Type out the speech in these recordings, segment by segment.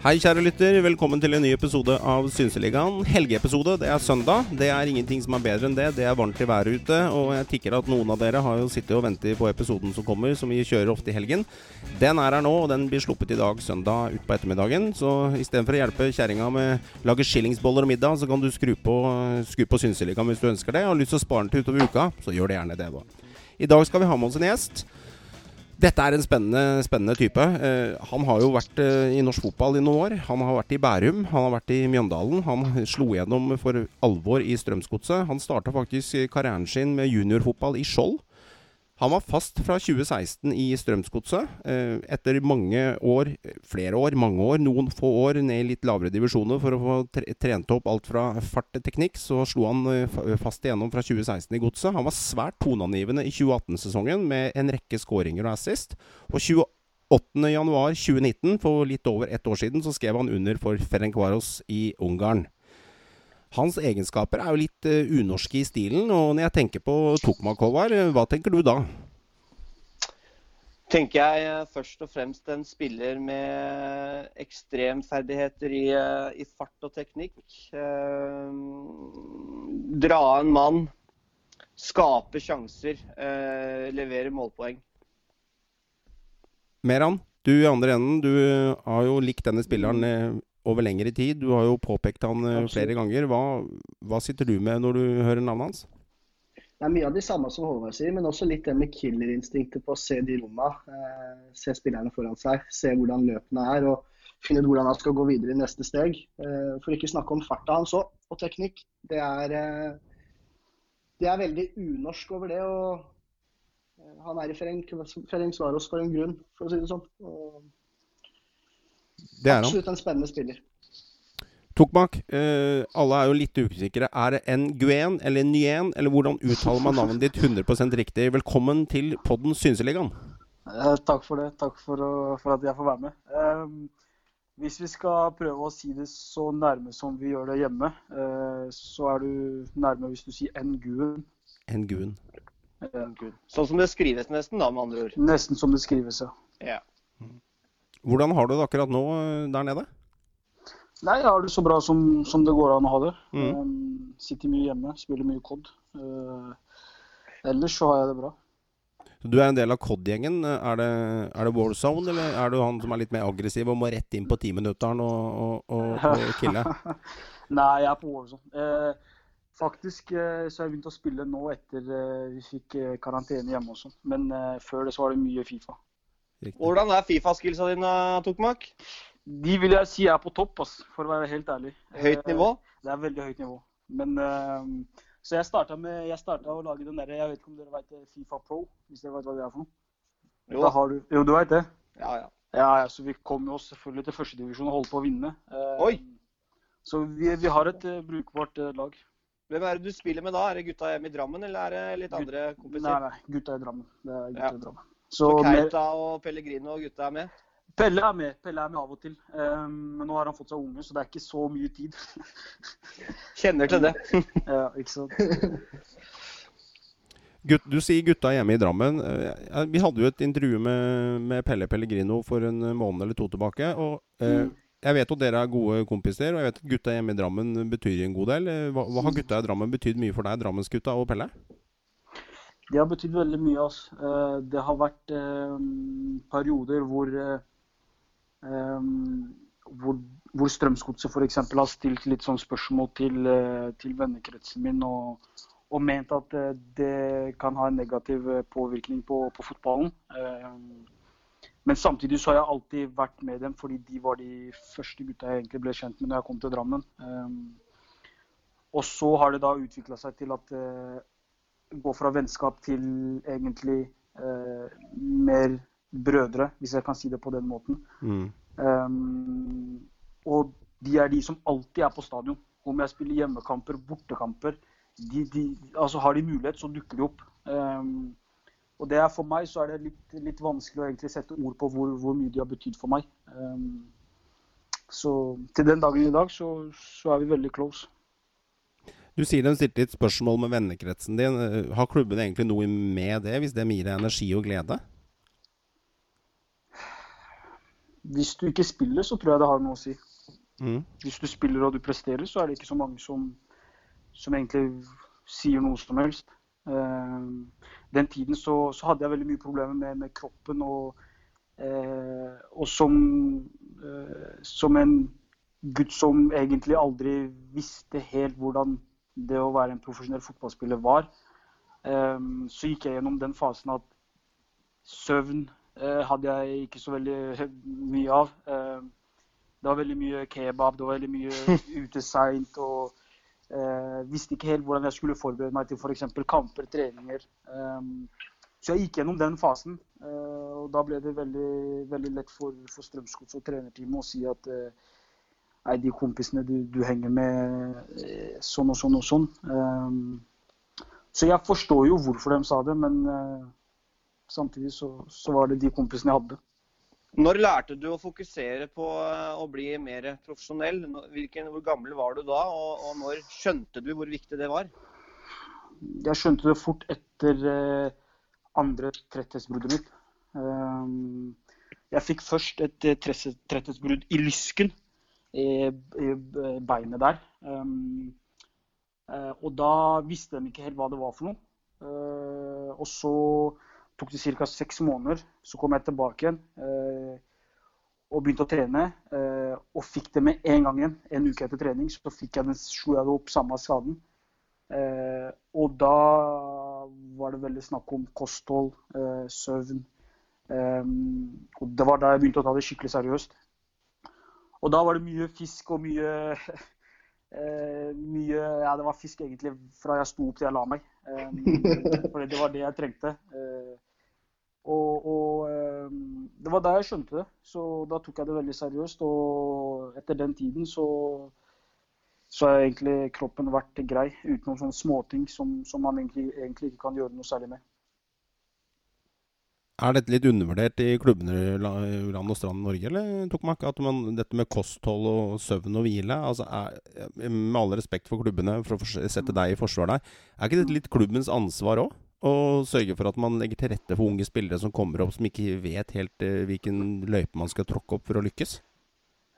Hei, kjære lytter. Velkommen til en ny episode av Synseligaen. Helgeepisode. Det er søndag. Det er ingenting som er bedre enn det. Det er varmt i været ute. Og jeg tikker at noen av dere har jo sittet og ventet på episoden som kommer, som vi kjører ofte i helgen. Den er her nå, og den blir sluppet i dag søndag utpå ettermiddagen. Så istedenfor å hjelpe kjerringa med å lage skillingsboller og middag, så kan du skru på, skru på Synseligaen hvis du ønsker det. Har lyst til å spare den til utover uka, så gjør det gjerne det, da. I dag skal vi ha med oss en gjest. Dette er en spennende, spennende type. Uh, han har jo vært uh, i norsk fotball i noen år. Han har vært i Bærum, han har vært i Mjøndalen. Han slo gjennom for alvor i Strømsgodset. Han starta faktisk karrieren sin med juniorfotball i Skjold. Han var fast fra 2016 i Strømsgodset. Eh, etter mange år, flere år, mange år, noen få år ned i litt lavere divisjoner for å få trent opp alt fra fart til teknikk, så slo han eh, fast igjennom fra 2016 i Godset. Han var svært toneangivende i 2018-sesongen med en rekke skåringer og assist. Og 28.1.2019, for litt over ett år siden, så skrev han under for Ferencvaros i Ungarn. Hans egenskaper er jo litt uh, unorske i stilen. Og når jeg tenker på Tokmak, Håvard, eh, hva tenker du da? Tenker jeg eh, først og fremst en spiller med ekstremferdigheter i, i fart og teknikk. Uh, dra en mann, skape sjanser, uh, levere målpoeng. Meran, du i andre enden, du har jo likt denne spilleren over lengre tid. Du har jo påpekt han Absolutt. flere ganger. Hva, hva, sitter du med når du hører navnet hans? Det er mye av de samme som Håvard sier, men også litt det med killerinstinktet på å se de rommene. Eh, se spillerne foran seg, se hvordan løpene er og finne ut hvordan han skal gå videre i neste steg. Eh, for ikke snakke om farta hans òg, og teknikk. Det er, eh, det er veldig unorsk over det. og eh, Han er i Ferenc Varos for en grunn, for å si det sånn. Og det er Absolutt en spennende spiller. Tokmak, eh, alle er jo litt usikre. Er det Nguyen eller Nguyen, eller hvordan uttaler man navnet ditt 100% riktig? Velkommen til podden Synseligaen. Eh, takk for det. Takk for, å, for, at jeg får være med. Eh, hvis vi skal prøve å si det så nærme som vi gjør det hjemme, eh, så er du nærme hvis du sier Nguyen. Nguyen. Sånn som det skrives nesten, da, med andre ord? Nesten som det skrives, ja. ja. Hvordan har du det akkurat nå eh, der nede? Nei, jeg har det så bra som, som det går an å ha det. Mm. Um, sitter mye hjemme, spiller mye COD. Uh, ellers så har jeg det bra. Du er en del av COD-gjengen. Er, det, er det Warzone, eller er du han som er litt mer aggressiv og må rett inn på timinutteren og, og, og, og kille? Nei, jeg er på Warzone. Eh, faktisk eh, så har jeg begynt å spille nå etter eh, vi fikk eh, karantene hjemme og sånn. Men eh, før det så var det mye Fifa. Riktig. Hvordan er Fifa-skillsa dine, Tokmak? De vil jeg si er på topp, ass, for å være helt ærlig. Høyt nivå? Eh, det er veldig høyt nivå. Men, uh, så jeg starta med jeg startet å lage den derre Jeg vet ikke om dere vet Fifa Pro? Hvis dere vet hva det er for noe? Jo, da har du, jo du vet det? Ja, ja. Ja, ja, så Vi kom jo selvfølgelig til førstedivisjon og holdt på å vinne. Uh, Oi! Så vi, vi har et uh, brukbart lag. Hvem er det du spiller med da? Er det gutta hjemme i Drammen, eller er det litt andre kompiser? Nei, nei, gutta i Drammen. Det er gutta ja. i Drammen. Så, så Keita og Pellegrino og gutta er med? Pelle er med Pelle er med av og til. Um, men nå har han fått seg unge, så det er ikke så mye tid. Kjenner til det. ja, ikke sant. Gutt, du sier gutta hjemme i Drammen. Eh, vi hadde jo et intervju med, med Pelle Pellegrino for en måned eller to tilbake. og uh, mm. Jeg vet at dere er gode kompiser, og jeg vet at gutta hjemme i Drammen betyr en god del. Hva, hva har gutta i Drammen betydd mye for deg, Drammensgutta og Pelle? Det har betydd veldig mye. Altså. Det har vært eh, perioder hvor, eh, hvor, hvor Strømsgodset f.eks. har stilt litt sånn spørsmål til, til vennekretsen min og, og, ment at det kan ha en negativ påvirkning på, på fotballen. Men samtidig så har jeg alltid vært med dem fordi de var de første gutta jeg egentlig ble kjent med når jeg kom til Drammen. Og så har det da utvikla seg til at gå fra vennskap til egentlig eh, mer brødre, hvis jeg kan si det på den måten. Mm. Um, og de er de som alltid er på stadion. Om jeg spiller hjemmekamper, bortekamper. De, de, altså har de mulighet, så dukker de opp. Um, og det er For meg så er det litt, litt vanskelig å egentlig sette ord på hvor, hvor mye de har betydd for meg. Um, så til den dagen i dag så, så er vi veldig close. Du sier de stilte litt spørsmål med vennekretsen din. Har klubben egentlig noe med det, hvis det gir deg energi og glede? hvis du ikke spiller, så tror jeg det har noe å si. Mm. Hvis du spiller og du presterer, så er det ikke så mange som, som egentlig sier noe som helst. Uh, den tiden så, så, hadde jeg veldig mye problemer med, med kroppen. Og, uh, og som, uh, som en gutt som egentlig aldri visste helt hvordan det å være en profesjonell fotballspiller var, um, så gikk jeg gjennom den fasen at søvn hadde jeg ikke så veldig mye av. Uh, det var veldig mye kebab, det var veldig mye ute seint. Og eh, visste ikke helt hvordan jeg skulle forberede meg til f.eks. kamper, treninger. Um, så jeg gikk gjennom den fasen. Uh, og da ble det veldig, veldig lett for, for Strømsgods og trenerteamet å si at uh, nei, de kompisene du, du henger med, uh, sånn og sånn og sånn. Um, så jeg forstår jo hvorfor de sa det, men samtidig så, så var det de kompisene jeg hadde. Når lærte du å fokusere på eh, å bli mer profesjonell? Hvilken, hvor gammel var du da, og, og, når skjønte du hvor viktig det var? Jeg skjønte det fort etter eh, andre tretthetsbruddet mitt. Jeg fikk først et eh, tretthetsbrudd i lysken, i, i beinet der. Um, og da visste de ikke helt hva det var for noe. Uh, og så tok det ca. seks måneder. Så kom jeg tilbake igjen uh, og begynte å trene. Uh, og fikk det med en gang igjen. En uke etter trening så fikk jeg den, slo jeg det opp samme skaden. Eh, og da var det veldig snakk om kosthold, eh, søvn. Um, og det var da jeg begynte å ta det skikkelig seriøst. Og da var det mye fisk og mye Eh, mye Ja, det var fisk egentlig fra jeg sto opp til jeg la meg. Eh, for det var det jeg trengte. Eh, og, og ehm, det var da jeg skjønte det. Så da tok jeg det veldig seriøst. Og etter den tiden så, så har egentlig kroppen vært grei. Uten noen sånne småting som, som man egentlig, egentlig, ikke kan gjøre noe særlig med. Er dette litt undervurdert i klubbene land og strand Norge, eller tok man ikke at man, dette med kosthold og søvn og hvile altså er, Med all respekt for klubbene, for å sette deg i forsvar der, er ikke dette litt klubbens ansvar òg? Å sørge for at man legger til rette for unge spillere som kommer opp, som ikke vet helt uh, hvilken løype man skal tråkke opp for å lykkes?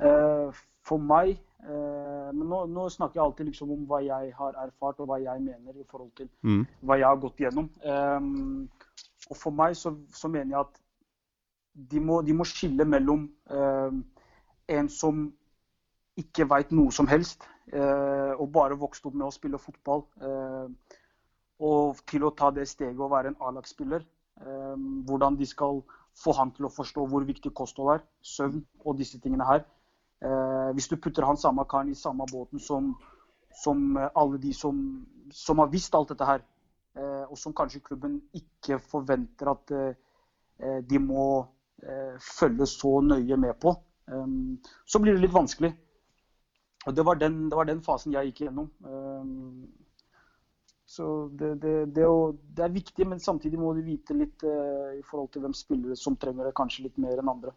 Uh, for meg Men nå, nå, snakker jeg alltid liksom om hva jeg har erfart og hva jeg mener i forhold til mm. hva jeg har gått gjennom. Um, og for meg så, så, mener jeg at de må, de må skille mellom en som ikke veit noe som helst, og bare vokste opp med å spille fotball. eh, og til å ta det steget å være en A-lagsspiller. Eh, hvordan de skal få han til å forstå hvor viktig kosthold er, søvn og disse tingene her. Eh, hvis du putter han samme karen i samme båten som, som alle de som, som, har visst alt dette her, eh, og som kanskje klubben ikke forventer at de må følge så nøye med på, så blir det litt vanskelig. Og det var den, det var den fasen jeg gikk igjennom. Så det, det, det, å, det, er viktig, men samtidig må du vite litt uh, i forhold til hvem spillere som trenger det kanskje litt mer enn andre.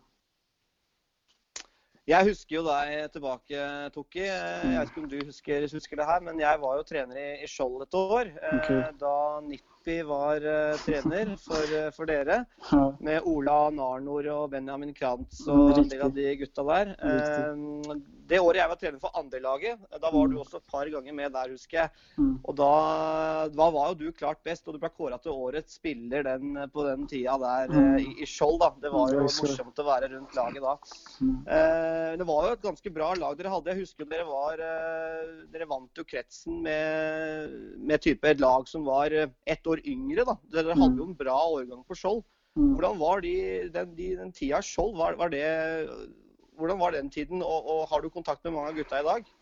Jeg husker jo deg tilbake, Tokki. Jeg vet ikke om du husker, husker, det her, men jeg var jo trener i, i Skjold et år. Eh, okay. Da Nippi var uh, trener for, for, dere. Med Ola Narnor og Benjamin Krantz og Riktig. en del av de gutta der. Uh, det året jeg var trener for andrelaget, da var du mm. også et par ganger med der, husker jeg. Mm. Og da, da, var jo du klart best, og du ble kåra til årets spiller den, på den tida der mm. Eh, i, i, Skjold. da. Det var jo morsomt å være rundt laget da. Eh, det var jo et ganske bra lag dere hadde. Jeg husker dere var eh, Dere vant jo kretsen med, med type et lag som var ett år yngre, da. Dere hadde jo en bra årgang på Skjold. Hvordan var de, den, de, den tida Skjold? Var, var det hvordan var den tiden, og, og har du kontakt med mange av gutta i dag?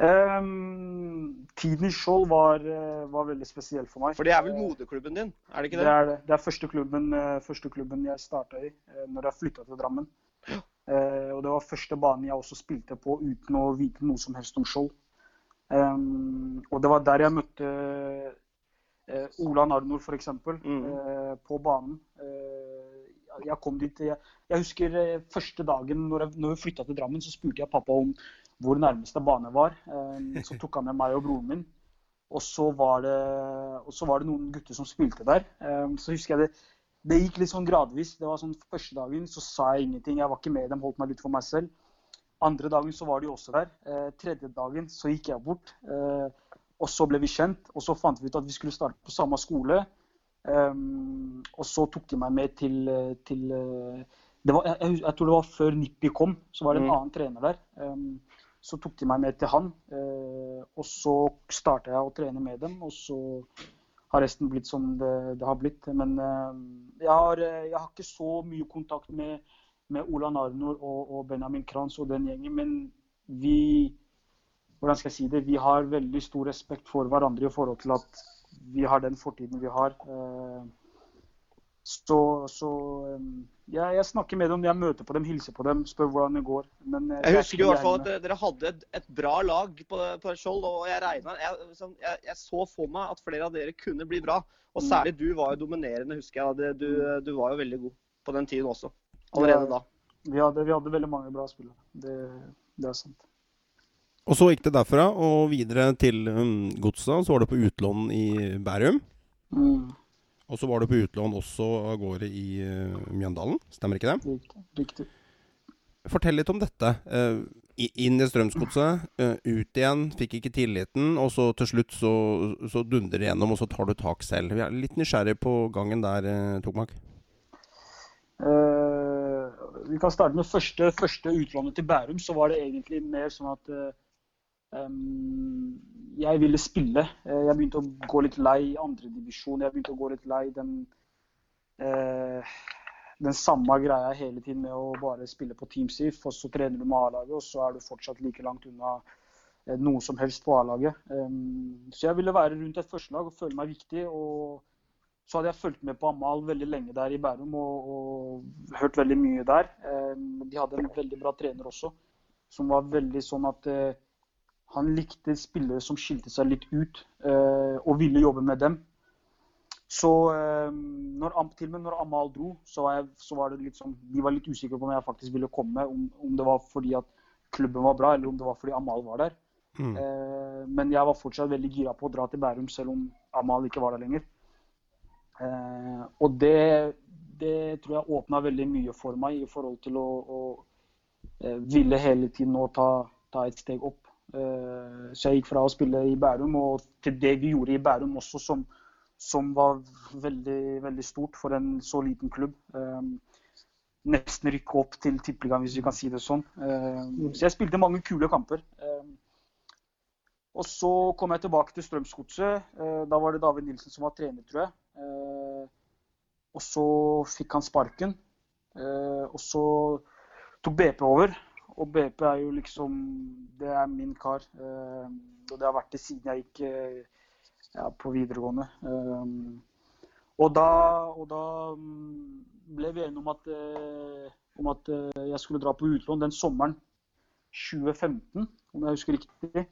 Um, tiden i Skjold var, eh, var, veldig spesiell for meg. For det er vel moderklubben din? er det ikke det? Det er, det Det er første, klubben, eh, første klubben jeg starta i eh, når jeg flytta til Drammen. Uh, og det var første banen jeg også spilte på uten å vite noe som helst om Skjold. Um, og det var der jeg møtte uh, Ola Narnor, f.eks., mm. uh, på banen jeg kom dit jeg, jeg, husker eh, første dagen når, jeg, når vi flytta til Drammen, så spurte jeg pappa om hvor nærmeste bane var. Eh, så tok han med meg og broren min. Og så var det, så var det noen gutter som spilte der. Eh, så husker jeg det det gikk litt sånn gradvis. Det var sånn Første dagen så sa jeg ingenting. Jeg var ikke med dem, holdt meg litt for meg selv. Andre dagen så var de også der. Tredje dagen så gikk jeg bort. Og så ble vi kjent. Og så fant vi ut at vi skulle starte på samme skole. Um, og så tok de meg med til, til var, jeg, jeg, tror det var før Nippi kom, så var det en mm. annen trener der. Um, så tok de meg med til han. Uh, og så starta jeg å trene med dem. Og så har resten blitt som det, det har blitt. Men uh, jeg, har, jeg, har, ikke så mye kontakt med, med Ola Narnor og, og, Benjamin Kranz og den gjengen. Men vi hvordan skal jeg si det, vi har veldig stor respekt for hverandre i forhold til at vi har den fortiden vi har. Uh, så, så ja, jeg snakker med dem, jeg møter på dem, hilser på dem, spør hvordan det går. Men, jeg, jeg husker i hvert fall at dere hadde et, et bra lag på, på Skjold. og Jeg regnet, jeg, sånn, jeg, jeg, så for meg at flere av dere kunne bli bra. Og mm. særlig du var jo dominerende, husker jeg. Du, du var jo veldig god på den tiden også. Allerede da. Vi hadde, vi hadde veldig mange bra spillere. Det, det, er sant. Og så gikk det derfra og videre til um, Godset. Så var det på utlån i Bærum. Mm. Og så var det på utlån også av gårde i uh, Mjøndalen, stemmer ikke det? Riktig. Riktig. Fortell litt om dette. Uh, inn i Strømsgodset, uh, ut igjen, fikk ikke tilliten, og så til slutt så, så dundrer det gjennom, og så tar du tak selv. Vi er litt nysgjerrig på gangen der, uh, Tokmak. vi kan starte med første, første utlånet til Bærum. Så var det egentlig mer sånn at jeg ville spille. Eh, jeg begynte å gå litt lei andredivisjon. Jeg begynte å gå litt lei den, uh, den samme greia hele tiden med å bare spille på Team SIF, og så trener du med A-laget, og så er du fortsatt like langt unna uh, noe som helst på A-laget. Um, så jeg ville være rundt et førstelag og føle meg viktig. og så hadde jeg fulgt med på Amal veldig lenge der i Bærum og, og hørt veldig mye der. Um, de hadde en veldig bra trener også, som var veldig sånn at han likte spillere som skilte seg litt ut, eh, og ville jobbe med dem. Så eh, når, til og med når Amal dro, så var, jeg, så var, det litt sånn, de var litt usikre på om jeg faktisk ville komme. Om, om, det var fordi at klubben var bra, eller om det var fordi Amal var der. Mm. Eh, men jeg var fortsatt veldig gira på å dra til Bærum, selv om Amal ikke var der lenger. Eh, og det, det, tror jeg åpna veldig mye for meg i forhold til å, å eh, ville hele tiden nå ta, ta et steg opp. Eh, så jeg gikk fra å spille i Bærum og til det vi gjorde i Bærum også, som, som var veldig, veldig stort for en så liten klubb. Eh, nesten rykke opp til tippeligaen, hvis vi kan si det sånn. Eh, så jeg spilte mange kule kamper. Og så kom jeg tilbake til Strømsgodset. Da var det David Nilsen som var trener, tror jeg. Og så fikk han sparken. Og så tok BP over. Og BP er jo liksom Det er min kar. Eh, og det har vært det siden jeg gikk eh, ja, på videregående. Eh, og da, og da mm, ble vi enige om at, om at jeg skulle dra på utlån den sommeren 2015, om jeg husker riktig.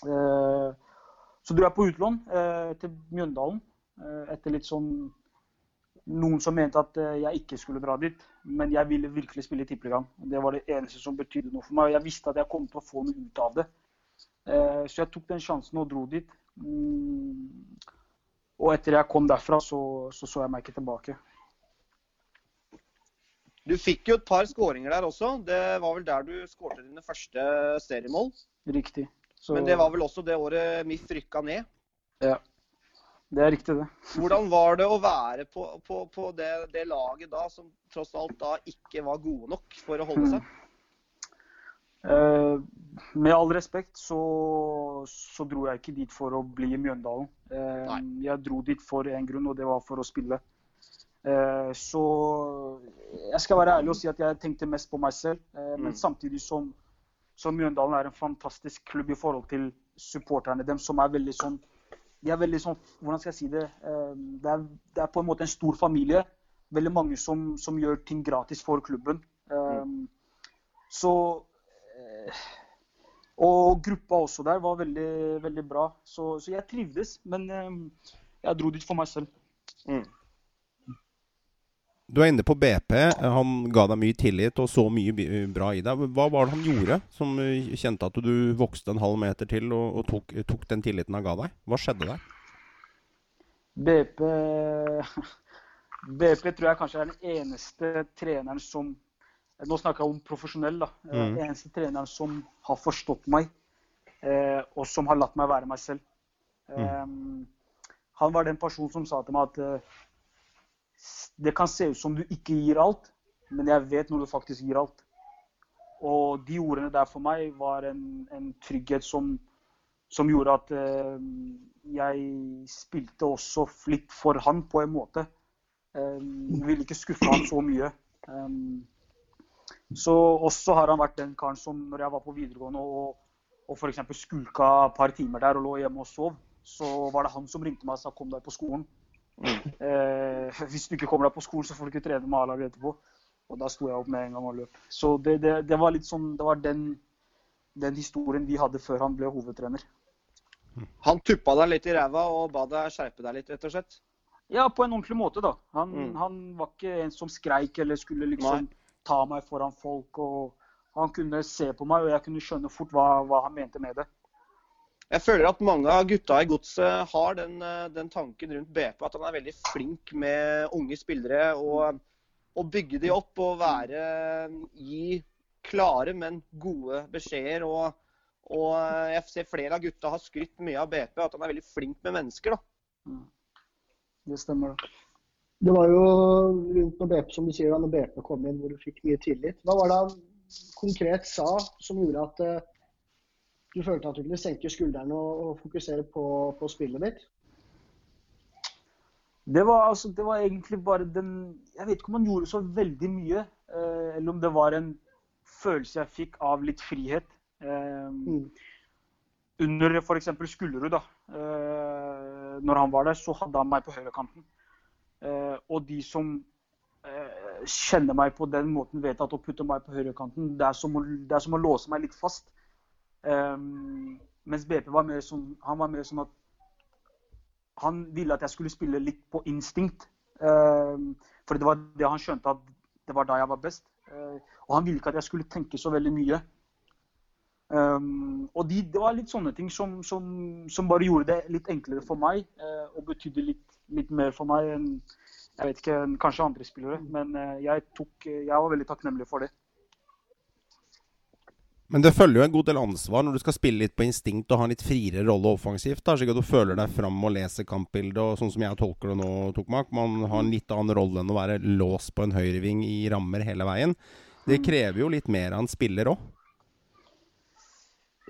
Så dro jeg på utlån til Mjøndalen etter litt sånn noen som mente at eh, jeg ikke skulle dra dit. Men jeg ville virkelig spille i Tippeligaen. Det var det eneste som betydde noe for meg. Og jeg visste at jeg kom til å få noe ut av det. Eh, så jeg tok den sjansen og dro dit. Mm. Og etter jeg kom derfra, så, så, så jeg meg ikke tilbake. Du fikk jo et par skåringer der også. Det var vel der du skårte dine første seriemål? Riktig. Så... Men det var vel også det året MIF rykka ned? Ja. Det er riktig, det. Hvordan var det å være på, på, på det, det, laget da, som tross alt da ikke var gode nok for å holde seg? Eh, med all respekt så, så, dro jeg ikke dit for å bli i Mjøndalen. Eh, jeg dro dit for én grunn, og det var for å spille. Eh, så jeg skal være ærlig og si at jeg tenkte mest på meg selv. Mm. Men samtidig som, som Mjøndalen er en fantastisk klubb i forhold til supporterne dem, som er veldig sånn de er veldig sånn Hvordan skal jeg si det? Ehm, det er, det er, på en måte en stor familie. Veldig mange som, som gjør ting gratis for klubben. Mm. Så eh, Og gruppa også der var veldig, veldig bra. Så, så jeg trivdes. Men ehm, jeg dro dit for meg selv. Mm. Du er inne på BP. Han ga deg mye tillit og så mye bra i deg. Hva var det han gjorde som eh, kjente at du vokste en halv meter til og, og tok, tok, den tilliten han ga deg? Hva skjedde der? BP BP tror jeg kanskje er den eneste treneren som Nå snakker jeg om profesjonell. da. Mm. Eneste treneren som har forstått meg, eh, og som har latt meg være meg selv. Mm. Um, han var den personen som sa til meg at det kan se ut som du ikke gir alt, men jeg vet når du faktisk gir alt. Og de ordene der for meg var en, en trygghet som, som, gjorde at uh, jeg spilte også litt for han på en måte. Um, ville ikke skuffe han så mye. Um, så også har han vært den karen som når jeg var på videregående og, og f.eks. skulka et par timer der og lå hjemme og sov, så var det han som ringte meg og sa 'kom deg på skolen'. Mm. Eh, hvis du ikke kommer deg på skolen, så får du ikke trene med A-laget etterpå. Og da sto jeg opp med en gang og løp. Så det, det, det var litt sånn, det var den, den, historien vi hadde før han ble hovedtrener. Han tuppa deg litt i ræva og ba deg skjerpe deg litt, rett og slett? Ja, på en ordentlig måte, da. Han, mm. han var ikke en som skreik eller skulle liksom Nei. ta meg foran folk. og Han kunne se på meg, og jeg kunne skjønne fort hva, hva han mente med det. Jeg føler at mange av gutta i godset har den, eh, den, tanken rundt BP, at han er veldig flink med unge spillere. Og, og bygge de opp og være Gi klare, men gode beskjeder. Og, og, jeg ser flere av gutta har skrytt mye av BP, at han er veldig flink med mennesker. da. Mm. Det stemmer. da. Det var jo rundt når BP, som du sier, når BP kom inn, hvor du fikk mye tillit. Hva var det han konkret sa som gjorde at eh, du følte at du kunne senke skuldrene og, og fokusere på, på, spillet ditt? Det var, altså, det var, egentlig bare den Jeg vet ikke om han gjorde så veldig mye. Eh, eller om det var en følelse jeg fikk av litt frihet. Eh, mm. Under f.eks. Skullerud, da. Eh, når han var der, så hadde han meg på høyrekanten. Eh, og de som eh, kjenner meg på den måten, vet at å putte meg på høyrekanten, det, det er som å låse meg litt fast. Um, mens BP var mer sånn, han var mer sånn at han ville at jeg skulle spille litt på instinkt. Um, for det var det han skjønte at det var da jeg var best. Uh, og han ville ikke at jeg skulle tenke så veldig mye. Um, og de, det var litt sånne ting som, som, som, bare gjorde det litt enklere for meg. Uh, og betydde litt, litt, mer for meg enn jeg vet ikke, kanskje andre spillere. Men uh, jeg, tok, jeg var veldig takknemlig for det. Men det følger jo en god del ansvar når du skal spille litt på instinkt og ha en litt friere rolle offensivt. da, Slik at du føler deg fram og leser kampbildet, og sånn som jeg tolker det nå, Tokmak. Man har en litt annen rolle enn å være låst på en høyreving i rammer hele veien. Det krever jo litt mer av en spiller òg.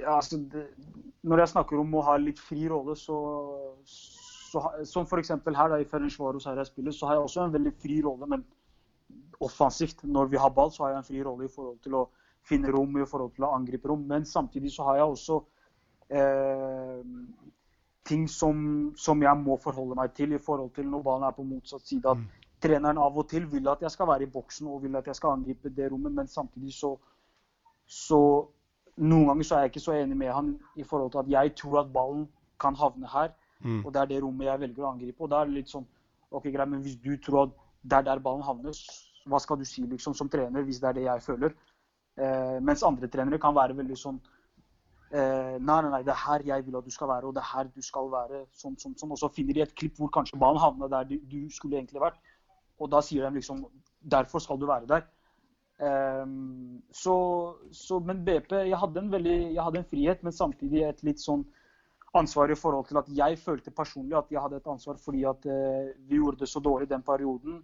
Ja, altså det, Når jeg snakker om å ha litt fri rolle, så, så Som f.eks. her da, i Ferencvaros her jeg spiller, så har jeg også en veldig fri rolle. Men offensivt, når vi har ball, så har jeg en fri rolle i forhold til å finne rom i forhold til å angripe rom. Men samtidig så har jeg også eh, ting som, som, jeg må forholde meg til i forhold til når ballen er på motsatt side. At mm. treneren av og til vil at jeg skal være i boksen og vil at jeg skal angripe det rommet, men samtidig så, så Noen ganger så er jeg ikke så enig med han i forhold til at jeg tror at ballen kan havne her, mm. og det er det rommet jeg velger å angripe. Og da er det litt sånn OK, greit, men hvis du tror at det er der ballen havner, hva skal du si liksom som trener hvis det er det jeg føler? Eh, mens andre trenere kan være veldig sånn eh, Nei, nei, nei, det er her jeg vil at du skal være, og det er her du skal være. sånn, sånn, sånn. Og så finner de et klipp hvor kanskje ballen havna der du, du, skulle egentlig vært. Og da sier de liksom Derfor skal du være der. Um, så, så, men BP jeg hadde, veldig, jeg hadde en frihet, men samtidig et litt sånn ansvar i forhold til at jeg følte personlig at jeg hadde et ansvar fordi at uh, vi gjorde det så dårlig den perioden.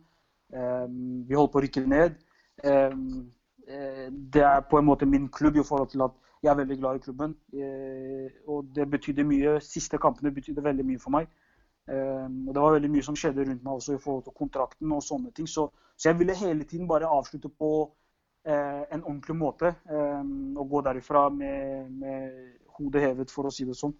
Um, vi holdt på å rykke ned. Um, det er på en måte min klubb i forhold til at jeg er veldig glad i klubben. Eh, og det betydde mye. Siste kampene betydde veldig mye for meg. Eh, og det var veldig mye som skjedde rundt meg også i forhold til kontrakten og sånne ting. Så, så jeg ville hele tiden bare avslutte på en ordentlig måte. og gå derifra med, med hodet hevet, for å si det sånn.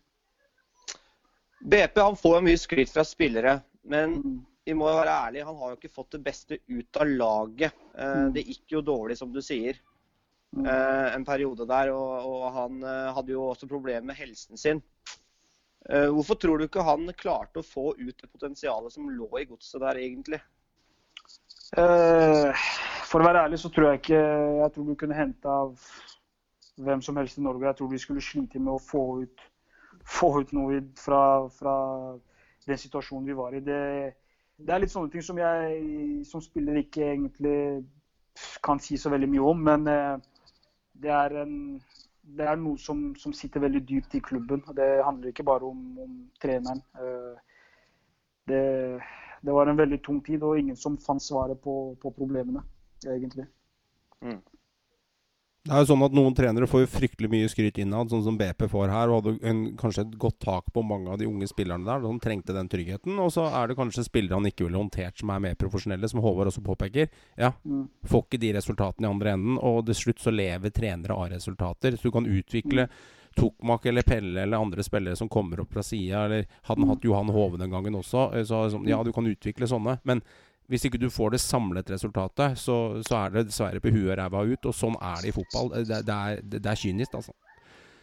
BP han får mye skryt fra spillere, men mm vi må jo være ærlige, han har jo ikke fått det beste ut av laget. Eh, mm. Det gikk jo dårlig, som du sier, mm. eh, en periode der. Og, han eh, hadde jo også problemer med helsen sin. Hvorfor tror du ikke han klarte å få ut det potensialet som lå i godset der, egentlig? For å være ærlig så tror jeg ikke Jeg tror du kunne hente av hvem som helst i Norge. Jeg tror vi skulle slite med å få ut, få ut noe fra, fra den situasjonen vi var i. Det, det er litt sånne ting som jeg som spiller ikke egentlig kan si så veldig mye om. Men eh, det er, en, det er noe som, som, sitter veldig dypt i klubben. Det handler ikke bare om, om treneren. Eh, det, det, var en veldig tung tid, og ingen som fant svaret på, på problemene, egentlig. Mm. Det er jo sånn at Noen trenere får jo fryktelig mye skryt innad, sånn som BP får her. og Hadde en, kanskje et godt tak på mange av de unge spillerne der. De trengte den tryggheten. Og så er det kanskje spillere han ikke ville håndtert som er mer profesjonelle, som Håvard også påpeker. Ja, mm. Får ikke de resultatene i andre enden. Og til slutt så lever trenere av resultater. Så du kan utvikle mm. Tokmak eller Pelle eller andre spillere som kommer opp fra sida. Eller hadde han mm. hatt Johan Hove den gangen også. Så, så, ja, du kan utvikle sånne. Men hvis ikke du får det samlet resultatet, så, så er det dessverre på huet og ræva ut. Og sånn er det i fotball. Det, det, er, det, det, er, kynisk, altså.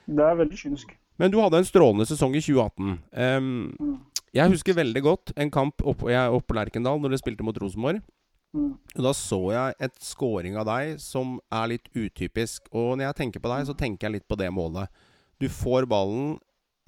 Det er veldig kynisk. Men du hadde en strålende sesong i 2018. Um, mm. Jeg husker veldig godt en kamp oppe, opp på Lerkendal når du spilte mot Rosenborg. Mm. Da så jeg et scoring av deg som er litt utypisk. Og når jeg tenker på deg, så tenker jeg litt på det målet. Du får ballen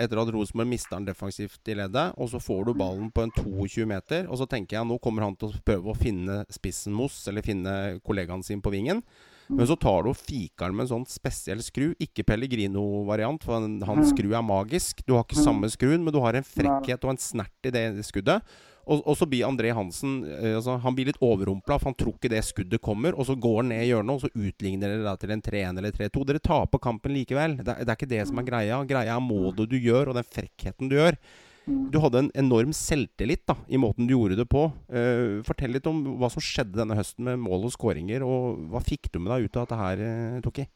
etter at Rosenborg mister den defensivt i leddet, og så får du ballen på en 22 meter, og så tenker jeg nå kommer han til å prøve å finne spissen Moss, eller finne kollegaen sin på vingen. Men så tar du og fiker med en sånn spesiell skru. Ikke Pellegrino-variant, for hans skru er magisk. Du har ikke samme skruen, men du har en frekkhet og en snert i det skuddet. Og, og, så blir André Hansen eh, altså, Han blir litt overrumpla, for han tror ikke det skuddet kommer. Og så går han ned i hjørnet, og så utligner dere da til en 3-1 eller 3-2. Dere taper kampen likevel. Det, det, er ikke det som er greia. Greia er målet du gjør, og den frekkheten du gjør. Du hadde en enorm selvtillit da, i måten du gjorde det på. Uh, fortell litt om hva som skjedde denne høsten med mål og skåringer. Og hva fikk du med deg ut av dette her, uh, Toki?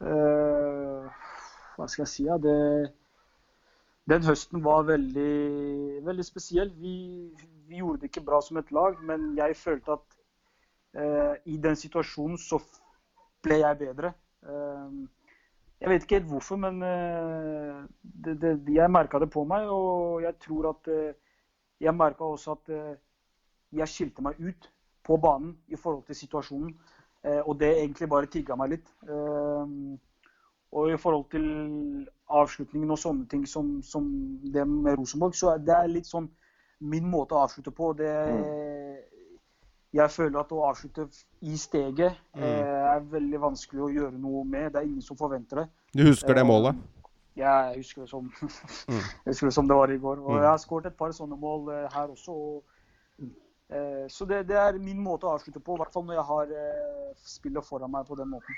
Uh, hva skal jeg si? Ja? Det den høsten var veldig, veldig spesiell. Vi, vi, gjorde det ikke bra som et lag, men jeg følte at eh, i den situasjonen så ble jeg bedre. Eh, jeg vet ikke helt hvorfor, men eh, det, det, jeg merka det på meg. Og jeg tror at eh, jeg merka også at eh, jeg skilte meg ut på banen i forhold til situasjonen. Eh, og det egentlig bare tigga meg litt. Og i forhold til avslutningen og sånne ting som, som, det med Rosenborg, så det er litt sånn min måte å avslutte på. Det, jeg føler at å avslutte i steget mm. eh, er veldig vanskelig å gjøre noe med. Det er ingen som forventer det. Du husker det målet? Eh, ja, jeg husker det som, mm. jeg husker det, som det var i går. Og mm. jeg har skåret et par sånne mål eh, her også. Og, så det, det, er min måte å avslutte på, i hvert fall når jeg har spillet foran meg på den måten.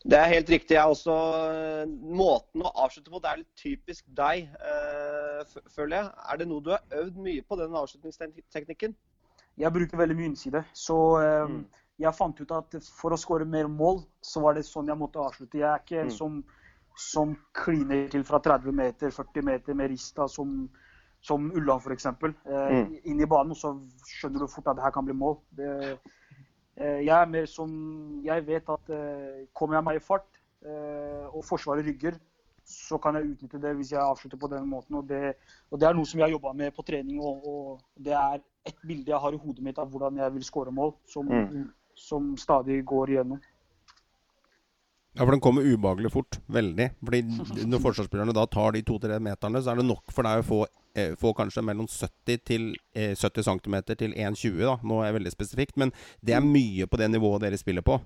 Det er helt riktig. Jeg også, eh, måten å avslutte på det er litt typisk deg, øh, føler jeg. Er det noe du har øvd mye på, den avslutningsteknikken? Jeg bruker veldig mye innside. Så øh, mm. jeg fant ut at for å skåre mer mål, så var det sånn jeg måtte avslutte. Jeg er ikke mm. som, som kliner til fra 30 meter, 40 meter med rista som, som Ulland f.eks. Eh, mm. Inn i banen, og så skjønner du fort at det her kan bli mål. Det, Eh, jeg er mer som Jeg vet at eh, kommer jeg meg i fart eh, og Forsvaret rygger, så kan jeg utnytte det hvis jeg avslutter på den måten. Og det, og det er noe som jeg har jobba med på trening. Og, og, det er et bilde jeg har i hodet mitt av hvordan jeg vil skåre mål, som, mm. som stadig går igjennom. Ja, for den kommer ubehagelig fort. Veldig. Fordi når forsvarsspillerne da tar de to-tre meterne, så er det nok for deg å få Eh, få kanskje mellom 70 til eh, 70 cm til 1,20. da, Nå er jeg veldig spesifikt, men det er mye på det nivået dere spiller på.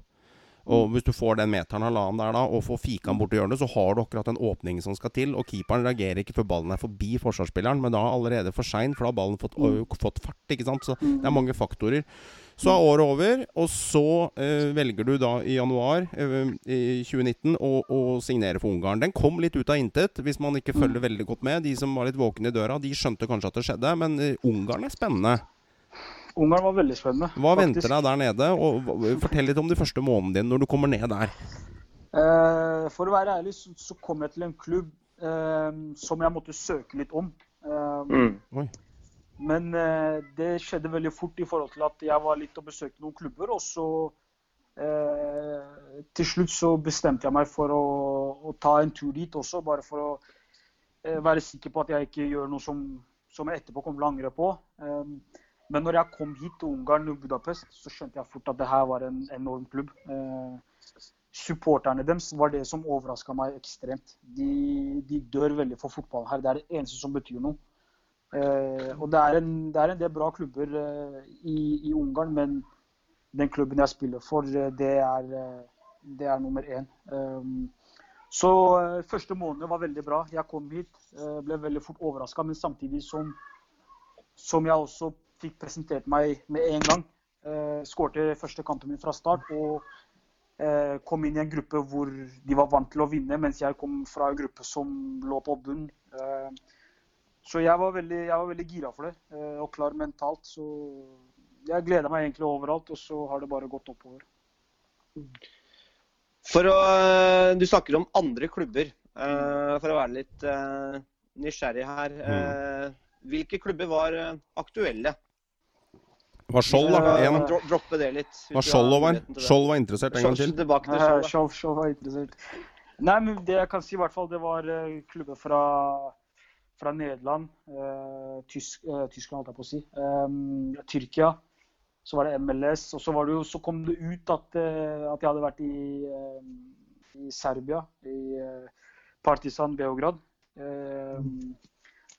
Og Hvis du får den meteren halvannen der da, og får fika den bort i hjørnet, så har du akkurat den åpningen som skal til. Og keeperen reagerer ikke før ballen er forbi forsvarsspilleren, men da er allerede for sein, for da har ballen fått, fått fart. ikke sant? Så det er mange faktorer. Så er året over, og så eh, velger du da i januar eh, i 2019 å, å, signere for Ungarn. Den kom litt ut av intet, hvis man ikke følger veldig godt med. De som var litt våkne i døra, de skjønte kanskje at det skjedde, men Ungarn er spennende. Ungarn var veldig spennende. Hva faktisk. venter deg der nede? Og Fortell litt om de første månedene dine når du kommer ned der. Eh, for å være ærlig så, så, kom jeg til en klubb eh, som jeg måtte søke litt om. Eh, mm. Men eh, det skjedde veldig fort i forhold til at jeg var litt og besøkte noen klubber. Og så eh, til slutt så bestemte jeg meg for å, å, ta en tur dit også, bare for å eh, være sikker på at jeg ikke gjør noe som, som jeg etterpå kommer til å angre på. Um, men når jeg kom hit til Ungarn og Budapest, så skjønte jeg fort at det her var en enorm klubb. Eh, supporterne deres var det som overraska meg ekstremt. De, de, dør veldig for fotball her. Det er det eneste som betyr noe. Eh, og det er, en, det er, en, del bra klubber eh, i, i, Ungarn, men den klubben jeg spiller for, det er, det er nummer én. Um, så første måned var veldig bra. Jeg kom hit, ble veldig fort overraska, men samtidig som, som, jeg også fikk presentert meg med en gang. Skårte første kampen min fra start. og Eh, kom inn i en gruppe hvor de var vant til å vinne, mens jeg kom fra en gruppe som lå på bunn. Eh, så jeg var, veldig, jeg var veldig gira for det, eh, og klar mentalt. Så jeg gleder meg egentlig overalt, og så har det bare gått oppover. For å, Du snakker om andre klubber. For å være litt nysgjerrig her. Mm. Hvilke klubber var aktuelle var Skjold, da? En. Droppe det litt. Var Skjold over? Skjold var interessert en gang til? Tilbake til Skjold, Skjold, Skjold var interessert. Nei, men det jeg kan si i hvert fall, det var uh, klubber fra, fra Nederland. eh, Tysk, eh, Tyskland, holdt jeg på å si. eh, Tyrkia. Så var det MLS. Og så, det jo, så kom det ut at, at jeg hadde vært i, i Serbia, i Partisan Beograd. Um,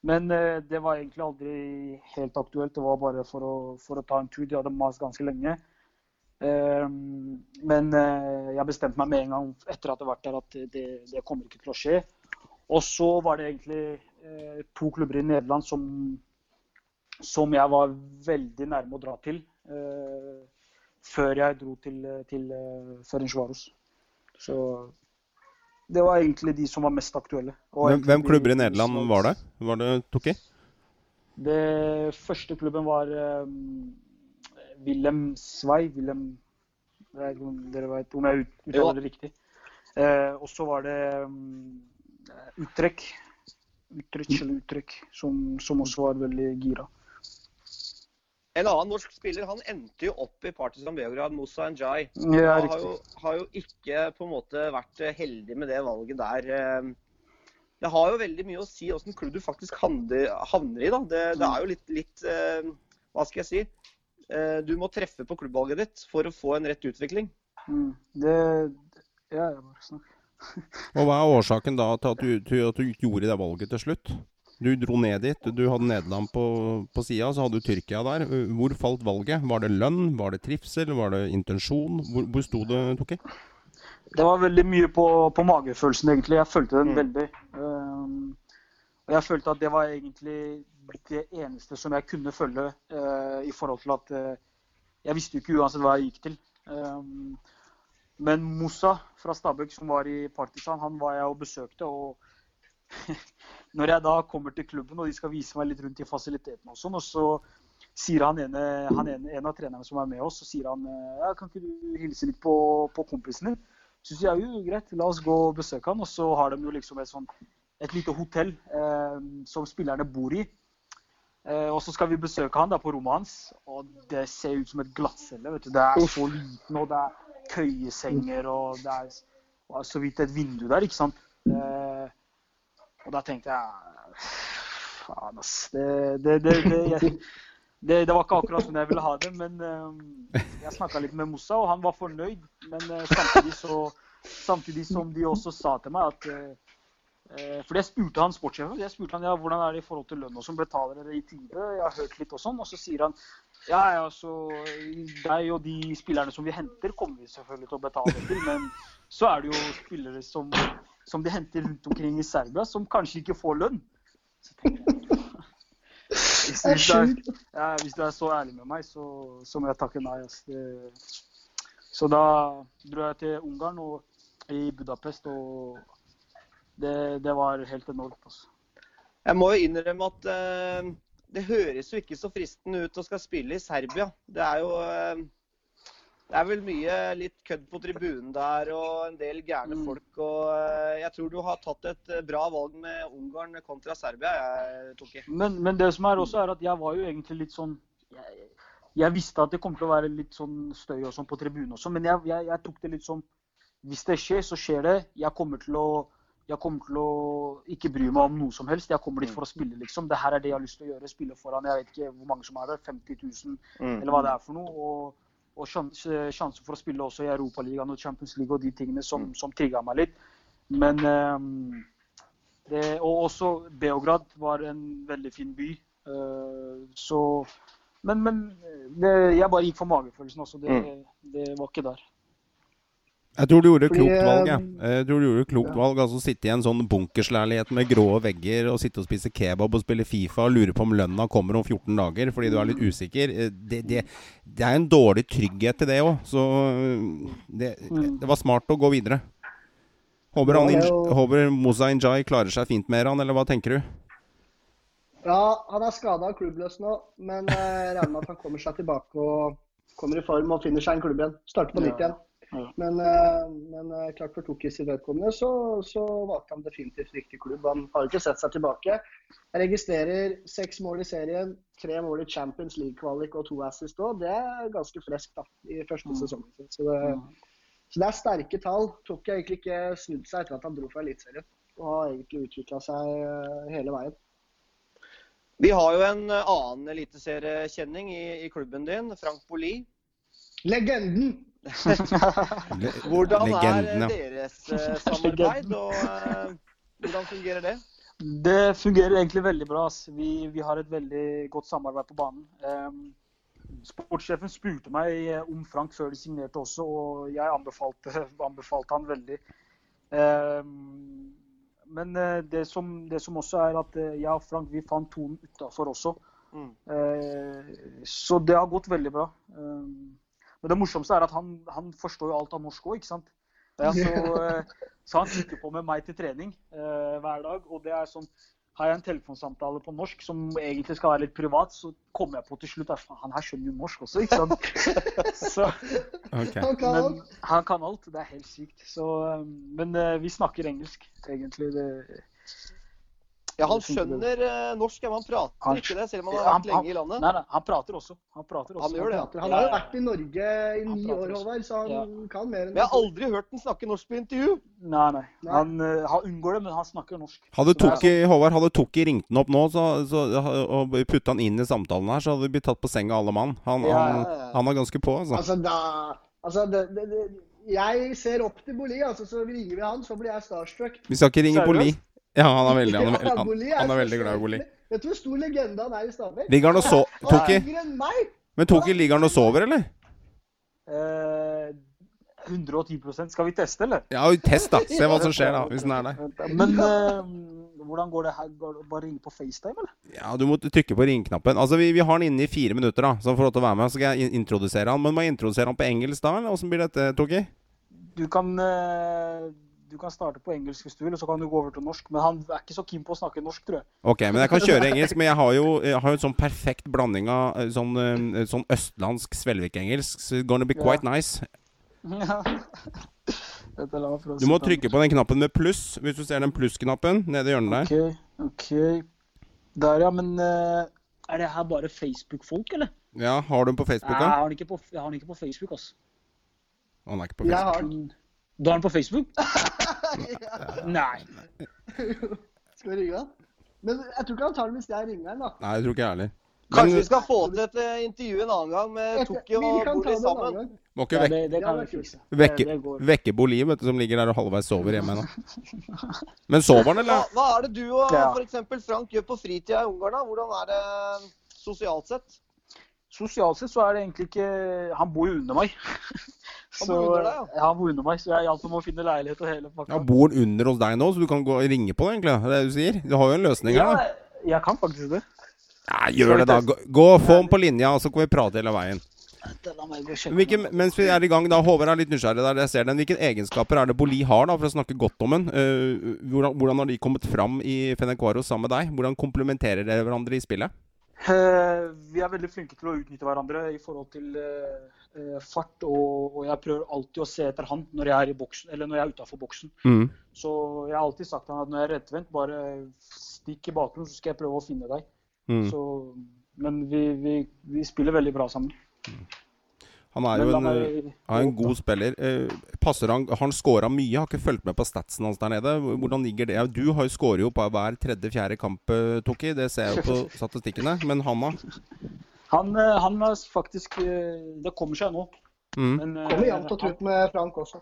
men eh, det var egentlig aldri helt aktuelt. Det var bare for å, for å ta en tur. De hadde mast ganske lenge. Eh, men eh, jeg bestemte meg med en gang etter at jeg hadde vært der at det, det kommer ikke til å skje. Og så var det egentlig to klubber i Nederland som, som jeg var veldig nærme å dra til. Før jeg dro til, til Ferencvaros. Så det var egentlig de som var mest aktuelle. Hvem, hvem, klubber i Nederland var det? Var det Tukki? Det første klubben var um, Willem Svei. Wilhelm Jeg vet ikke om dere vet om jeg uttaler det riktig. Uh, og så var det um, Utrekk. Utrekk eller Utrekk, som, som også var veldig gira. En annen norsk spiller han endte jo opp i Partisan Beograd, Moussa Njay. Ja, han har jo, har jo, ikke på en måte vært heldig med det valget der. Ehm, det har jo veldig mye å si åssen klubb du faktisk havner, i. da. Det, det, er jo litt, litt, ehm, Hva skal jeg si? Eh, du må treffe på klubbvalget ditt for å få en rett utvikling. Mm. Det, ja, jeg bare snakker. Og Hva er årsaken da til at du, til at du gjorde det valget til slutt? Du dro ned dit. Du hadde Nederland på, på sida, så hadde du Tyrkia der. Hvor falt valget? Var det lønn, var det trivsel, var det intensjon? Hvor, hvor sto det, Toki? Det var veldig mye på, på, magefølelsen, egentlig. Jeg følte den mm. veldig. Um, og jeg følte at det var egentlig det eneste som jeg kunne følge uh, i forhold til at uh, Jeg visste jo ikke uansett hva jeg gikk til. Um, men Moussa fra Stabæk, som var i Partisan, han var jeg og besøkte. og når jeg da kommer til klubben og de skal vise meg litt rundt i fasilitetene og sånn, og så sier han ene, han ene, en av trenerne som er med oss, så sier han ja, kan ikke du hilse litt på, på kompisen din? Så sier jeg jo greit, la oss gå og besøke han. Og så har de jo liksom et, sånn, et lite hotell eh, som spillerne bor i. Eh, og så skal vi besøke han da på rommet hans, og det ser ut som et glattcelle. Det er så liten, og det er køyesenger, og det er så vidt et vindu der, ikke sant. Eh, og da tenkte jeg Faen, ass. Det, det, det, det, var ikke akkurat sånn jeg ville ha det. Men um, jeg snakka litt med Mossa, og han var fornøyd. Men uh, samtidig, så, samtidig, som de også sa til meg at uh, For jeg spurte han sportssjefen jeg spurte han, ja, hvordan er det i forhold til lønn og sånn. Betaler dere i tide? Jeg har hørt litt og sånn. Og så sier han ja, ja, så deg og de spillerne som vi henter, kommer vi selvfølgelig til å betale til. Men så er det jo spillere som som de henter rundt omkring i Serbia, som kanskje ikke får lønn. Hvis, hvis, du er, ja, hvis, du er, så ærlig med meg, så, så må jeg takke nei. Altså. så da dro jeg til Ungarn og i Budapest, og det, det var helt enormt. Altså. Jeg må jo innrømme at uh, det høres jo ikke så fristende ut å skal spille i Serbia. Det er jo uh, det er vel mye litt kødd på tribunen der og en del gærne mm. folk. og eh, Jeg tror du har tatt et eh, bra valg med Ungarn kontra Serbia. jeg tok i. Men, men, det som er også er at jeg var jo egentlig litt sånn Jeg, jeg visste at det kom til å være litt sånn støy og sånn på tribunen også, men jeg, jeg, jeg, tok det litt sånn Hvis det skjer, så skjer det. Jeg kommer til å jeg kommer til å ikke bry meg om noe som helst. Jeg kommer dit for å spille, liksom. Det her er det jeg har lyst til å gjøre. Spille foran jeg vet ikke hvor mange som er der. 50 000, mm. eller hva det er for noe. og og sjansen for å spille også i Europaligaen og Champions League og de tingene som, mm. som trigga meg litt. Men um, det, Og også Beograd var en veldig fin by. Eh, så Men, men det, jeg bare gikk for magefølelsen også. Det, det var ikke der. Jeg tror du gjorde Fordi, klokt valg. Jeg. eh, jeg tror du gjorde klokt ja. valg Altså Sitte i en sånn bunkersleilighet med grå vegger og sitte og spise kebab og spille Fifa og lure på om lønna kommer om 14 dager fordi du er litt usikker. Eh, Det, det, det er en dårlig trygghet til det òg. Så eh, det, Mm. det var smart å gå videre. Håper, han, Ja, er håper Moza Injay klarer seg fint med han, eller hva tenker du? Ja, han er skada og klubbløs nå, men jeg regner med at han kommer seg tilbake og kommer i form og finner seg en klubb igjen. Starter på nytt Ja. igjen. Men, eh, men eh, klart for Tokis vedkommende så, så valgte han definitivt riktig klubb. Han har ikke sett seg tilbake. Jeg registrerer seks mål i serien, tre mål i Champions League-kvalik og to assist òg. Det er ganske friskt i første Mm. sesongen sin. Så det, så det er sterke tall. Toki har egentlig ikke snudd seg etter at han dro fra Eliteserien. Og har egentlig utvikla seg eh, hele veien. Vi har jo en annen eliteseriekjenning i, i klubben din, Frank Boli. Legenden! Hvordan er eh, deres eh, samarbeid, og eh, hvordan fungerer det? Det fungerer egentlig veldig bra. ass. Vi, vi har et veldig godt samarbeid på banen. Um, sportssjefen spurte meg om Frank før de signerte også, og jeg anbefalte, anbefalte han veldig. Um, men det som, det som også er at jeg og Frank vi fant tonen utafor også. Mm. Uh, så det har gått veldig bra. Ehm, men det morsomste er at han, han forstår jo alt av norsk òg, ikke sant. Ja. Så, eh, så han sitter på med meg til trening eh, hver dag. Og det er sånn Har jeg en telefonsamtale på norsk som egentlig skal være litt privat, så kommer jeg på til slutt at han her skjønner jo norsk også, ikke sant. Så, okay. Han kan men alt. han kan alt. Det er helt sykt. Så, eh, men eh, vi snakker engelsk, egentlig. Det, Ja, han skjønner eh, norsk, ja, men han prater Han- ikke det, selv om han har Han- vært lenge i landet. Nei, nei, han prater også. Han prater også. Han gjør det, prater. Han har jo vært i Norge i ni år. Håvard, så han Ja. kan mer enn det. jeg har aldri hørt han snakke norsk på intervju. Nei, nei. Han, eh, han unngår det, men han snakker norsk. Hadde Så det er Toki, Håvard, hadde Toki ringt den opp nå så, så, og putta han inn i samtalen her, så hadde vi blitt tatt på senga alle mann. Han, Ja, han, ja, han er ganske på, altså. Altså, da Altså, det, det, det, jeg ser opp til Boli, altså, så ringer vi han, så blir jeg starstruck. Vi skal ikke ringe Seriøst? Ja, han er veldig, han er, han, han er veldig glad i Boli. Vet du hvor stor legende han er i Stabæk? Ligger han og so Toki? Men Toki, ligger han og sover, eller? Uh, 110% Skal vi teste, eller? Ja, test, da. Se hva som skjer, da, hvis den er der. Men uh, hvordan går det her? Går det bare ringe på FaceTime, eller? Ja, du må trykke på ringknappen. Altså, vi, vi har han inne i fire minutter, da, så han får lov til å være med. Så skal jeg introdusere han. Men må jeg introdusere han på engelsk da, eller åssen blir dette, Toki? Du kan, eh, du kan starte på engelsk hvis du vil, og så kan du gå over til norsk. Men han er ikke så keen på å snakke norsk, tror jeg. Ok, men jeg kan kjøre engelsk. Men jeg har jo, jeg har jo en sånn perfekt blanding av eh, sånn, eh, sånn østlandsk Svelvik-engelsk. So it's gonna be quite nice. Meg å Du må trykke på den knappen med pluss, hvis du ser den plussknappen nede i hjørnet der. OK. ok. Der, ja. Men eh, er det her bare Facebook-folk, eller? Ja, har du den på Facebook? Facebook, jeg da? har den ikke på, jeg har den ikke på Facebook, altså. Han er ikke på Facebook? Jeg har den. Du har den på Facebook? Nei. Skal vi ringe han? Men jeg tror ikke han tar den hvis jeg ringer han, da. Nei, jeg tror ikke jeg heller. Kanskje Men vi skal få til et eh, intervju en annen gang med Tokyo Toki og vi Boli sammen. må ikke Ja, det, det kan vi fikse. Vekke, det vekke Boli, vet du, som ligger der og halvveis sover hjemme nå. Men sover han, eller? hva er det du og Ja. eksempel Frank gjør på fritida i Ungarn? da? Hvordan er det sosialt sett? Sosialt sett så er det egentlig ikke Han bor jo under meg. Han bor under deg, ja. han bor under meg, så jeg hjalp ham å finne leilighet og hele pakka. Ja, Bor han under hos deg nå, så du kan gå og ringe på det, egentlig? Det er det du sier? Du har jo en løsning her. Ja, jeg kan faktisk det. Ja, gjør det, da. Gå, gå få ham på linja, så kan vi prate hele veien. La meg gå og sjekke Hvilke, mens vi er i gang, da, Håvard er litt nysgjerrig der. Jeg ser den. Hvilke egenskaper er det Boli har, da, for å snakke godt om den? Eh, hvordan, hvordan har de kommet fram i Fenecuaro sammen med deg? Hvordan komplementerer dere hverandre i spillet? Eh, vi er veldig flinke til å utnytte hverandre i forhold til eh, eh, fart, og, jeg prøver alltid å se etter han når jeg er i boksen, eller når jeg er utafor boksen. Mm. Så jeg har alltid sagt til han at når jeg er rettvendt, bare stikk i bakgrunnen, så skal jeg prøve å finne deg. Mm. Så, men vi, vi, vi spiller veldig bra sammen. Han er jo en, meg- eh, er en god spiller. Eh, passer han Har han scora mye? Jeg har ikke fulgt med på statsen hans der nede. Hvordan ligger det? Du har jo scorer jo på hver tredje-fjerde kamp, eh, Toki. Det ser jeg jo på statistikkene. Men han, da? Han, han er faktisk Det kommer seg nå. Mm. Men, Kommer jevnt og trutt med Frank også.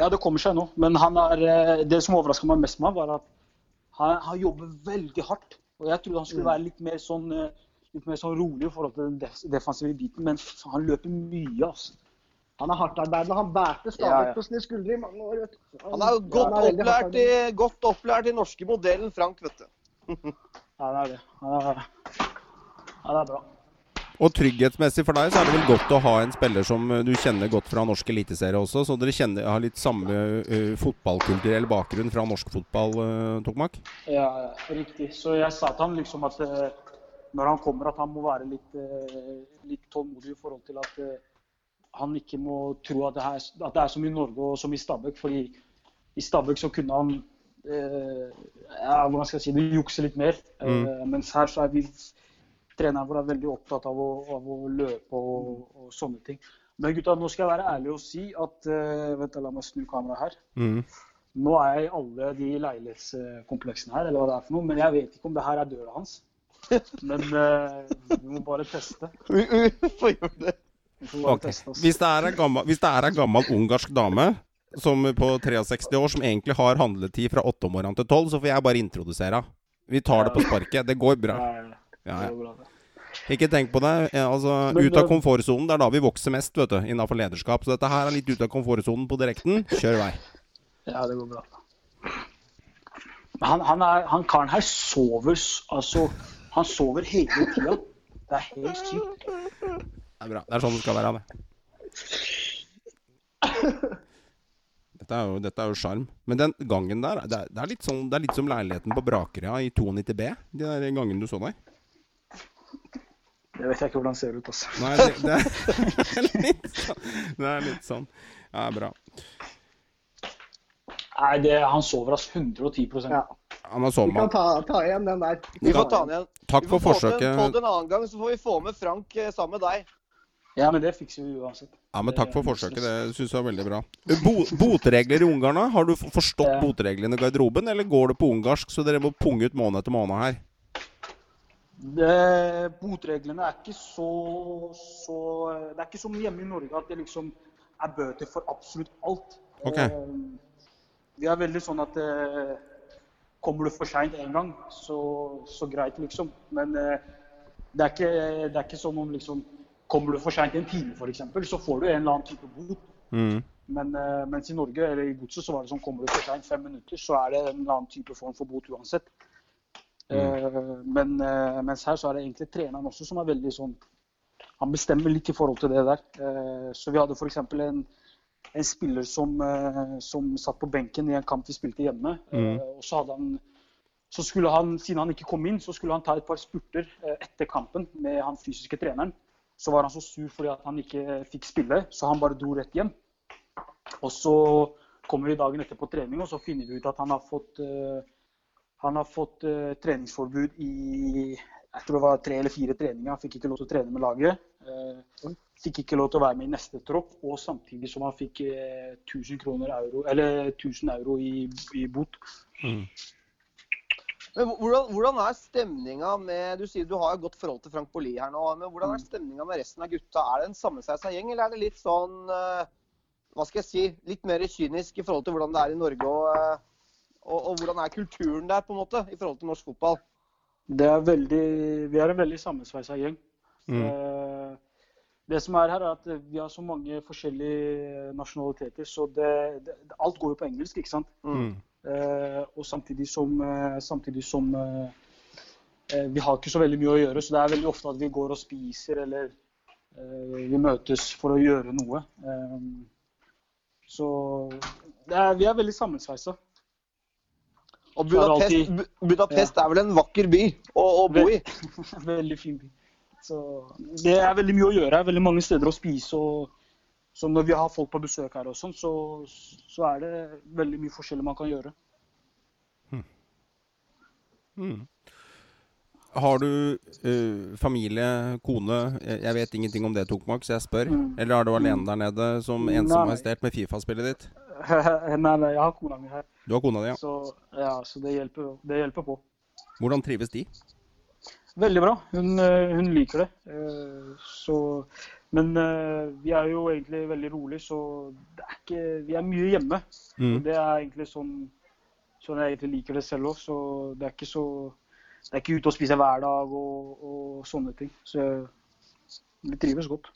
Ja, det kommer seg nå. Men han er, det som overraska meg mest med ham, var at han, han jobber veldig hardt Og jeg trodde han skulle Mm. være litt mer sånn, litt mer sånn rolig i forhold til den defensive biten, men han løper mye, altså. Han er hardtarbeidende. Han bærte Ja, ja. på sine skuldre i mange år. vet du. Han er jo godt han er opplært i, godt opplært i norske modellen, Frank, vet du. Ja, det er det. Han er, det er bra. Og trygghetsmessig for deg så er det vel godt å ha en spiller som eh, du kjenner godt fra norsk eliteserie også, så dere kjenner, har litt samme uh, fotballkulturell bakgrunn fra norsk fotball, uh, Tokmak? Ja, ja, riktig. Så jeg sa til han liksom at eh, når han kommer, at han må være litt, eh, litt tålmodig i forhold til at eh, han ikke må tro at det, her, at det er som i Norge og som i Stabæk. fordi i Stabæk så kunne han eh, ja, hvordan skal jeg si det, jukse litt mer. Eh, mens her så er vi treneren vår er veldig opptatt av å, av å løpe og, og sånne ting. Men gutta, nå skal jeg være ærlig og si at eh, Vent, la meg snu kameraet her. Mm. Nå er jeg i alle de leilighetskompleksene her, eller hva det er for noe, men jeg vet ikke om det her er døra hans. Men uh, vi må bare teste. Vi, det? Vi får bare Ok. teste oss. Hvis det er en gammel, hvis det er ei gammel ungarsk dame som på 63 år som egentlig har handletid fra 8 om morgenen til 12, så får jeg bare introdusere henne. Vi tar det på sparket. Det går bra. Ja, ja, Det det. Ikke tenk på det. Eh, Altså, ut av det- komfortsonen, det er da vi vokser mest, vet du, innenfor lederskap. Så dette her er litt ut av komfortsonen på direkten. Kjør vei. Ja, det går bra. Han, han, er, han karen her sover altså Han sover hele tida. Det er helt sykt. Det er bra. Det er sånn det skal være, det. Dette er jo, dette er jo sjarm. Men den gangen der, det er, det, er litt sånn, det er litt som leiligheten på Brakerøya i 92 B. De der gangene du så der. Det vet jeg ikke hvordan det ser ut. altså. Nei, det, det, er litt sånn. Det er litt sånn. Ja, bra. Nei, det, Han sover oss 110 Ja. Han har Vi kan ta, ta igjen den der. Vi får ta den igjen. Takk Vi for forsøket. Få det en annen gang, så får vi få med Frank eh, sammen med deg. Ja, men det fikser vi uansett. Ja, men Takk for forsøket. Det syns jeg var veldig bra. Bo, boteregler i Ungarn, da? Har du forstått Ja. botereglene i garderoben, eller går det på ungarsk, så dere må punge ut måned etter måned her? Det, botreglene er ikke så, så Det er ikke som hjemme i Norge at det liksom er bøter for absolutt alt. Ok. Eh, Vi er veldig sånn at eh, kommer du for seint én gang, så, så greit, liksom. Men eh, det, er ikke, det er ikke som om liksom Kommer du for seint en time, f.eks., så får du en eller annen type bot. Mm. Men eh, mens i Norge eller i godset så var det sånn kommer du for seint fem minutter, så er det en eller annen type form for bot uansett. Eh, men eh, mens her så er det egentlig treneren også som er veldig sånn Han bestemmer litt i forhold til det der. Eh, så vi hadde f.eks. En, en spiller som, eh, som satt på benken i en kamp vi spilte hjemme. Eh, og så hadde han så skulle han, Siden han ikke kom inn, så skulle han ta et par spurter eh, etter kampen med han fysiske treneren. Så var han så sur fordi at han ikke fikk spille, så han bare dro rett hjem. Og så kommer vi dagen etter på trening, og så finner vi ut at han har fått, han har fått treningsforbud i jeg tror det var tre eller fire treninger. Han fikk ikke lov til å trene med laget. Eh, fikk ikke lov til å være med i neste tropp, og samtidig som han fikk eh, 1000, kroner euro, eller 1000 euro i, i bot. Men hvordan, hvordan er stemninga med Du sier du har et godt forhold til Frank Bolli her nå. Men hvordan er stemninga med resten av gutta? Er det en sammensveisa gjeng, eller er det litt sånn eh, Hva skal jeg si Litt mer kynisk i forhold til hvordan det er i Norge? Og, eh, og, og hvordan er kulturen der, på en måte, i forhold til norsk fotball? Det er veldig, vi er en veldig sammensveisa gjeng. Mm. Eh, det som er her, er at vi har så mange forskjellige nasjonaliteter, så det, det, alt går jo på engelsk, ikke sant? Mm. Eh, og samtidig som, eh, samtidig som eh, eh, Vi har ikke så veldig mye å gjøre, så det er veldig ofte at vi går og spiser eller vi møtes for å gjøre noe. Så det er, vi er veldig sammensveisa. Og er Budapest, ja. Er vel en vakker by å, å bo i? veldig fin by. Så det er veldig mye å gjøre her. Veldig mange steder å spise. og så når vi har folk på besøk her, og sånn, så, så er det veldig mye forskjellig man kan gjøre. Har du uh, familie, kone jeg, vet ingenting om det, Tokmak, så jeg spør. Mm. Eller er du alene der nede som ensom har majestet med Fifa-spillet ditt? nei, nei, jeg har kona mi her, Du har kona di, ja. så, ja, så det, hjelper, det hjelper på. Hvordan trives de? Veldig bra. Hun, eh, hun liker det. Eh, Så, men eh, vi er jo egentlig veldig rolig, så det er ikke, vi er mye hjemme. Mm. Det er egentlig sånn, sånn jeg egentlig liker det selv òg. Så det er ikke så det er ikke ute og spise hver dag og, og sånne ting. Så vi trives godt.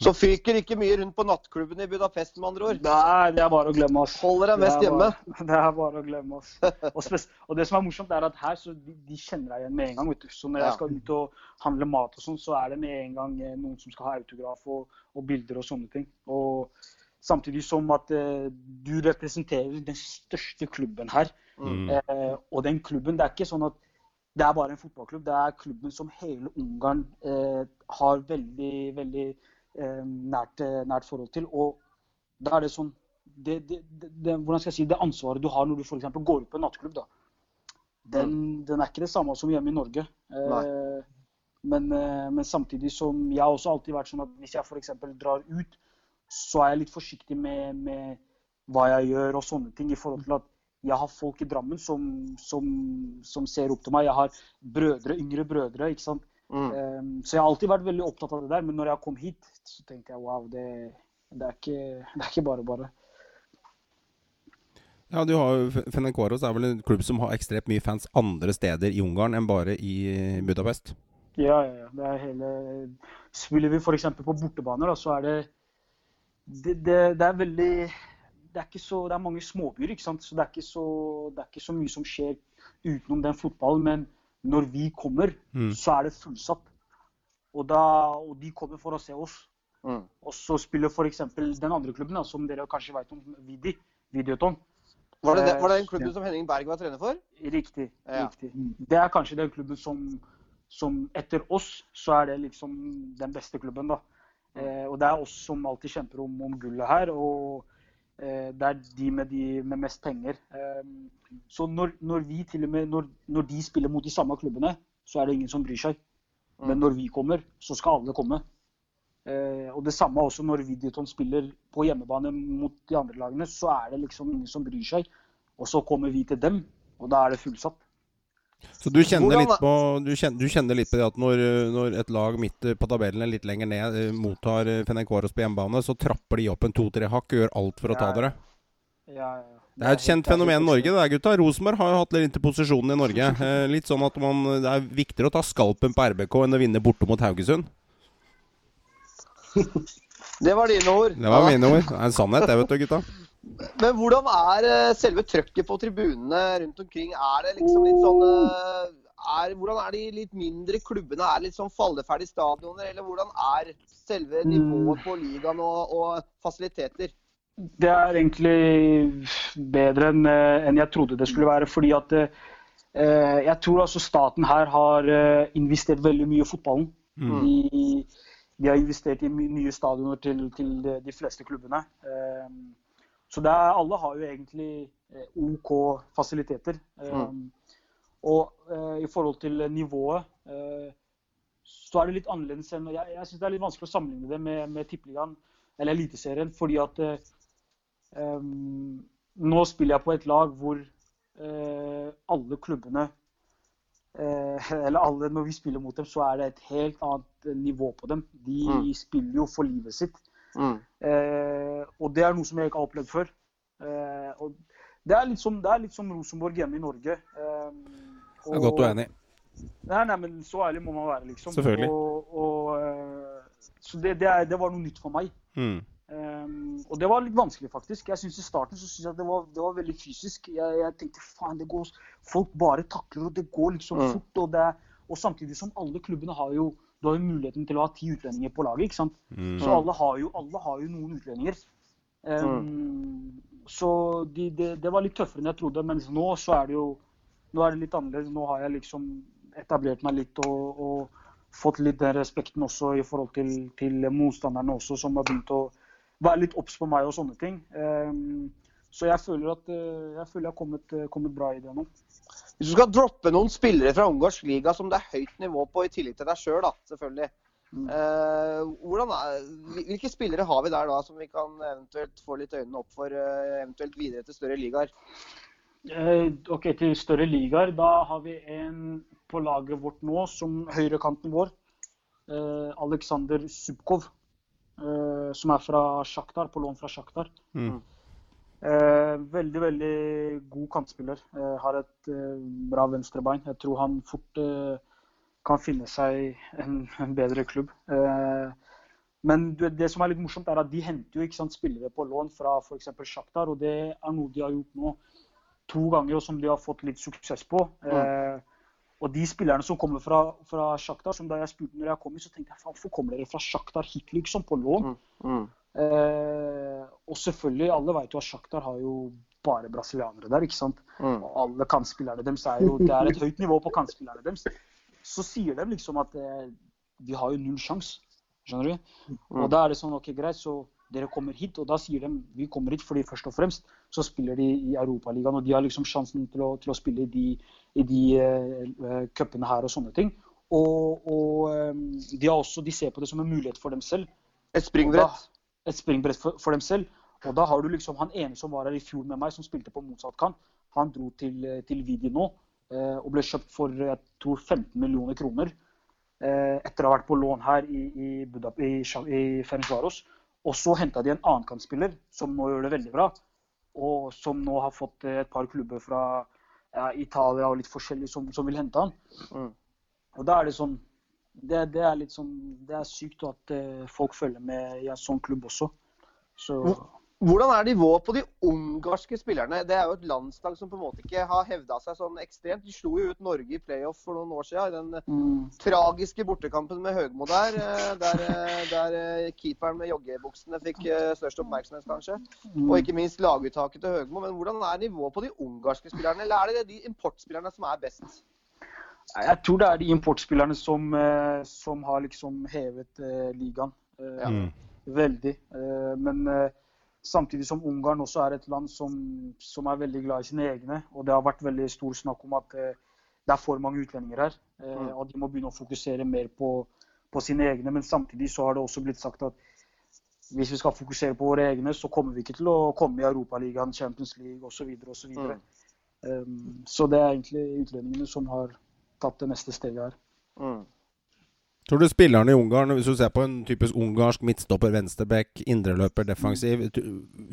Så fyker ikke mye rundt på nattklubben i Budapest, med andre ord? Nei, det er bare å glemme oss. Holder deg mest hjemme? Det er bare å glemme oss. Og, og, det som er morsomt, er at her så de, de kjenner deg igjen med en gang. vet du. Så når jeg skal ut og handle mat og sånn, så er det med en gang eh, noen som skal ha autograf og, og bilder og sånne ting. Og samtidig som at eh, du representerer den største klubben her. Mm. Eh, og den klubben, det er ikke sånn at det er bare en fotballklubb. Det er klubben som hele Ungarn eh, har veldig, veldig nært, eh, nært, forhold til. Og da er det sånn det, det, det, hvordan skal jeg si, det ansvaret du har når du f.eks. går ut på en nattklubb, da, den, mm. den, er ikke det samme som hjemme i Norge. Eh, men, eh, men, samtidig som jeg har også alltid vært sånn at hvis jeg f.eks. drar ut, så er jeg litt forsiktig med, med, hva jeg gjør og sånne ting. i forhold til at jeg har folk i Drammen som, som, som ser opp til meg. Jeg har brødre, yngre brødre. ikke sant? Mm. Um, så jeg har alltid vært veldig opptatt av det der. Men når jeg kom hit, så tenkte jeg wow, det, det, er, ikke, det er ikke bare bare. Ja, du har Fenencvaros er vel en klubb som har ekstremt mye fans andre steder i Ungarn enn bare i Budapest? Ja, ja, ja. Det er hele Spiller vi f.eks. på bortebaner, da, så er det det, det det, er veldig det er, ikke så, det er mange småbyer, ikke sant? så det er ikke så, det er ikke så mye som skjer utenom den fotballen. Men når vi kommer, mm. så er det fullsatt. Og, da, og, de kommer for å se oss. Mm. Og så spiller f.eks. den andre klubben, da, som dere kanskje vet om, Vidi, Videoton. Var det, den, var det den klubben ja. som Henning Berg var trener for? Riktig. Ja. riktig. Det er kanskje den klubben som, som, etter oss, så er det liksom den beste klubben, da. Mm. Eh, og det er oss som alltid kjemper om, om gullet her. Og eh, det er de med, de med mest penger. Eh, så når, når, vi til og med, når, når, de spiller mot de samme klubbene, så er det ingen som bryr seg. Men når vi kommer, så skal alle komme. Eh, og det samme også når Videoton spiller på hjemmebane mot de andre lagene, så er det liksom ingen som bryr seg. Og så kommer vi til dem, og da er det fullsatt. Så du kjenner, litt på, du kjenner, du kjenner litt på det at når, når, et lag midt på tabellen litt lenger ned eh, mottar Fenencvaros på hjemmebane, så trapper de opp en to-tre hakk og gjør alt for å ta dere? Ja, ja. Det er et kjent fenomen i Norge, det der, gutta. Rosenborg har jo hatt litt interposisjonen i Norge. Eh, litt sånn at man, det er viktigere å ta skalpen på RBK enn å vinne borte mot Haugesund. Det var dine ord. Det var mine ord. Det er en sannhet, det, vet du, gutta. Men hvordan er eh, selve trøkket på tribunene rundt omkring? Er det liksom litt sånn eh, er, Hvordan er de litt mindre klubbene? Er det litt sånn falleferdige stadioner? Eller hvordan er selve nivået på ligaen og, og fasiliteter? Det er egentlig bedre enn eh, en jeg trodde det skulle være. fordi at eh, jeg tror altså staten her har investert veldig mye i fotballen. Mm. De, de, har investert i nye stadioner til, til de, de, fleste klubbene. Eh, så er, alle har jo egentlig eh, OK fasiliteter. Mm. Og i forhold til nivået så er det litt annerledes enn Jeg, jeg syns det er litt vanskelig å sammenligne det med, med Tippeligaen eller Eliteserien. fordi at Um, nå spiller jeg på et lag hvor uh, alle klubbene uh, Eller alle, når vi spiller mot dem, så er det et helt annet nivå på dem. De mm. spiller jo for livet sitt. Mm. Uh, og det er noe som jeg ikke har opplevd før. og det er som, det er litt som Rosenborg hjemme i Norge. Eh, og, er godt du er enig. Nei, nei, men så ærlig må man være, liksom. Selvfølgelig. Og, og, så det, det, er, det, var noe nytt for meg. Mm. Um, og det var litt vanskelig, faktisk. Jeg synes I starten så synes jeg det var, det var veldig fysisk. Jeg, jeg tenkte faen, det går Folk bare takler, og det går liksom mm. fort. Og, det, og, samtidig som alle klubbene har jo du har jo muligheten til å ha ti utlendinger på laget. ikke sant? Mm. Så alle har, jo, alle har, jo, noen utlendinger. Um, mm. Så de, de, det var litt tøffere enn jeg trodde. Men nå så er det jo nå er det litt annerledes. Nå har jeg liksom etablert meg litt og, og fått litt den respekten også i forhold til, til motstanderne også, som har begynt å være litt obs på meg og sånne ting. Um, så jeg føler at eh, jeg, føler jeg har kommet, kommet, bra i det nå. Hvis du skal droppe noen spillere fra ungarsk liga som det er høyt nivå på, i tillegg til deg sjøl, selvfølgelig. Mm. Uh, er, hvilke spillere har vi der da som vi kan eventuelt få litt øynene opp for, uh, eventuelt videre til større ligaer? Uh, ok, Til større ligaer. Da har vi en på laget vårt nå som høyrekanten vår. Aleksander Subkov. Eh, som er fra Sjaktar, på lån fra Sjaktar. Mm. Eh, veldig, veldig god kantspiller. Eh, har et eh, bra venstrebein. Jeg tror han fort kan finne seg en, en bedre klubb. Eh, men det som er litt morsomt, er at de henter jo ikke sant, spillere på lån fra f.eks. Shakhtar, og det er noe de har gjort nå to ganger, og som de har fått litt suksess på. Mm. Eh, og de spillerne som kommer fra, fra Shakhtar, som da jeg spurte når jeg kom hit, så tenkte jeg hvorfor kommer dere fra Shakhtar hit, liksom, på lån? Mm. Mm. Eh, og selvfølgelig, alle vet jo at Shakhtar har jo bare brasilianere der, ikke sant. Mm. Og alle kantspillerne deres er jo Det er et høyt nivå på kantspillerne deres. Så sier de liksom at eh, de har jo null sjanse. Skjønner du? Og da er det sånn, ok, greit, så dere kommer hit, og da sier de vi kommer hit fordi først og fremst så spiller de i Europaligaen, og de har liksom sjansen til å, til å spille i de, i de uh, cupene her og sånne ting. Og, og um, de, også, de, ser på det som en mulighet for dem selv. Et springbrett? Et springbrett for, for, dem selv. Og da har du liksom han ene som var her i fjor med meg, som spilte på motsatt kant. Han dro til, til Vidi nå eh, og ble kjøpt for jeg tror 15 millioner kroner. Eh, etter å ha vært på lån her i, i, Budap i, i Ferencvaros. Og så henta de en annen kantspiller som nå gjør det veldig bra. Og som nå har fått et par klubber fra ja, Italia og litt forskjellig som, som vil hente han. Mm. Og da er det sånn det, det, er litt sånn Det er sykt at uh, folk følger med i en sånn klubb også. Så hvordan er nivået på de ungarske spillerne? Det er jo et landslag som på en måte ikke har hevda seg sånn ekstremt. De slo jo ut Norge i playoff for noen år siden. I den mm. tragiske bortekampen med Høgmo der. Eh, der, eh, der eh, keeperen med joggebuksene fikk størst oppmerksomhet, kanskje. Mm. Og ikke minst laguttaket til Høgmo. Men hvordan er nivået på de ungarske spillerne? Eller er det de importspillerne som er best? Jeg tror det er de importspillerne som, som har liksom hevet ligaen. Mm. Veldig. Men Samtidig som Ungarn også er et land som, som, er veldig glad i sine egne. Og det har vært veldig stor snakk om at eh, det er for mange utlendinger her. Eh, mm. Og de må begynne å fokusere mer på, på, sine egne. Men samtidig så har det også blitt sagt at hvis vi skal fokusere på våre egne, så kommer vi ikke til å komme i Europaligaen, Champions League osv. osv. Mm. Um, så det er egentlig utlendingene som har tatt det neste steget her. Mm. Tror du spillerne i Ungarn, hvis du ser på en typisk ungarsk midtstopper, venstreback, indreløper, defensiv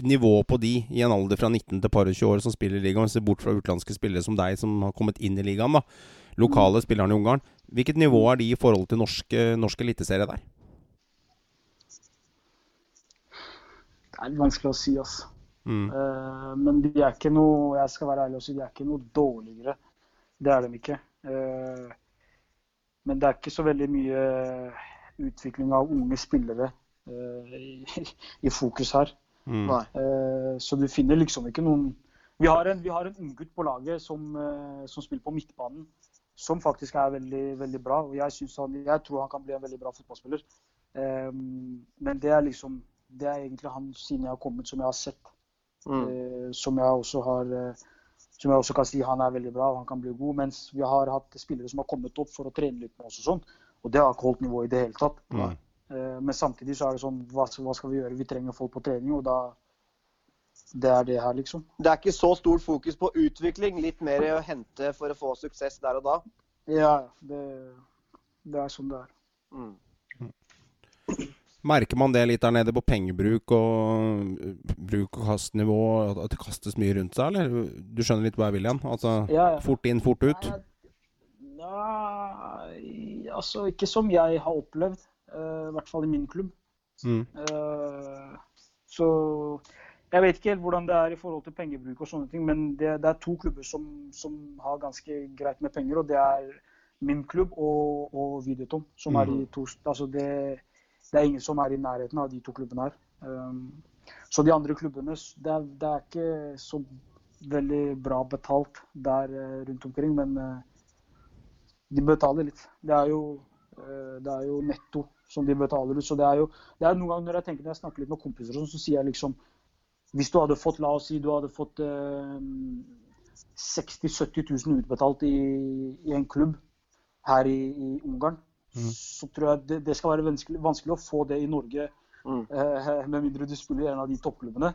Nivået på de i en alder fra 19 til par og 20 år som spiller i ligaen, ser bort fra utenlandske spillere som deg, som har kommet inn i ligaen, da. Lokale mm. spillerne i Ungarn. Hvilket nivå er de i forhold til norsk, norsk eliteserie der? Det er vanskelig å si, altså. Mm. Uh, men de er ikke noe Jeg skal være ærlig og si de er ikke noe dårligere. Det er de ikke. Uh, men det er ikke så veldig mye eh, utvikling av unge spillere uh, i, fokus her. Mm. Så du finner liksom ikke noen Vi har en, vi har en unggutt på laget som, som, spiller på midtbanen, som faktisk er veldig, veldig bra. og jeg, han, jeg, tror han kan bli en veldig bra fotballspiller. Men det er liksom det er egentlig han siden jeg har kommet, som jeg har sett. Mm. som jeg også har som jeg også kan si han er veldig bra og han kan bli god. Mens vi har hatt spillere som har kommet opp for å trene litt med oss og sånn. Og det har ikke holdt nivået i det hele tatt. Mm. Men samtidig så er det sånn hva, hva, skal vi gjøre? Vi trenger folk på trening, og da Det er det her, liksom. Det er ikke så stort fokus på utvikling, litt mer å hente for å få suksess der og da? Ja, det, det er sånn det er. Mm. Merker man det litt der nede på pengebruk og bruk og kastnivå? At det kastes mye rundt seg, eller? Du skjønner litt hva jeg vil igjen? Altså ja, ja. fort inn, fort ut? Nei, altså ikke som jeg har opplevd. Uh, I hvert fall i min klubb. Mm. Uh, så jeg vet ikke helt hvordan det er i forhold til pengebruk og sånne ting, men det, det er to klubber som, som, har ganske greit med penger, og det er min klubb og, og Videotom, som mm. er de to Altså det det er ingen som er i nærheten av de to klubbene her. Um, så de andre klubbene det er, det er, ikke så veldig bra betalt der uh, rundt omkring, men uh, de betaler litt. Det er, jo, uh, det er jo netto som de betaler ut. Så det er jo det er noen ganger når jeg tenker når jeg snakker litt med kompiser, sånn, så sier jeg liksom Hvis du hadde fått, la oss si, du hadde fått 60 000-70 000 utbetalt i, i, en klubb her i, i Ungarn, Mm. så tror jeg det, det skal være vanskelig, vanskelig, å få det i Norge. Mm. Eh, med mindre du spiller i en av de toppklubbene.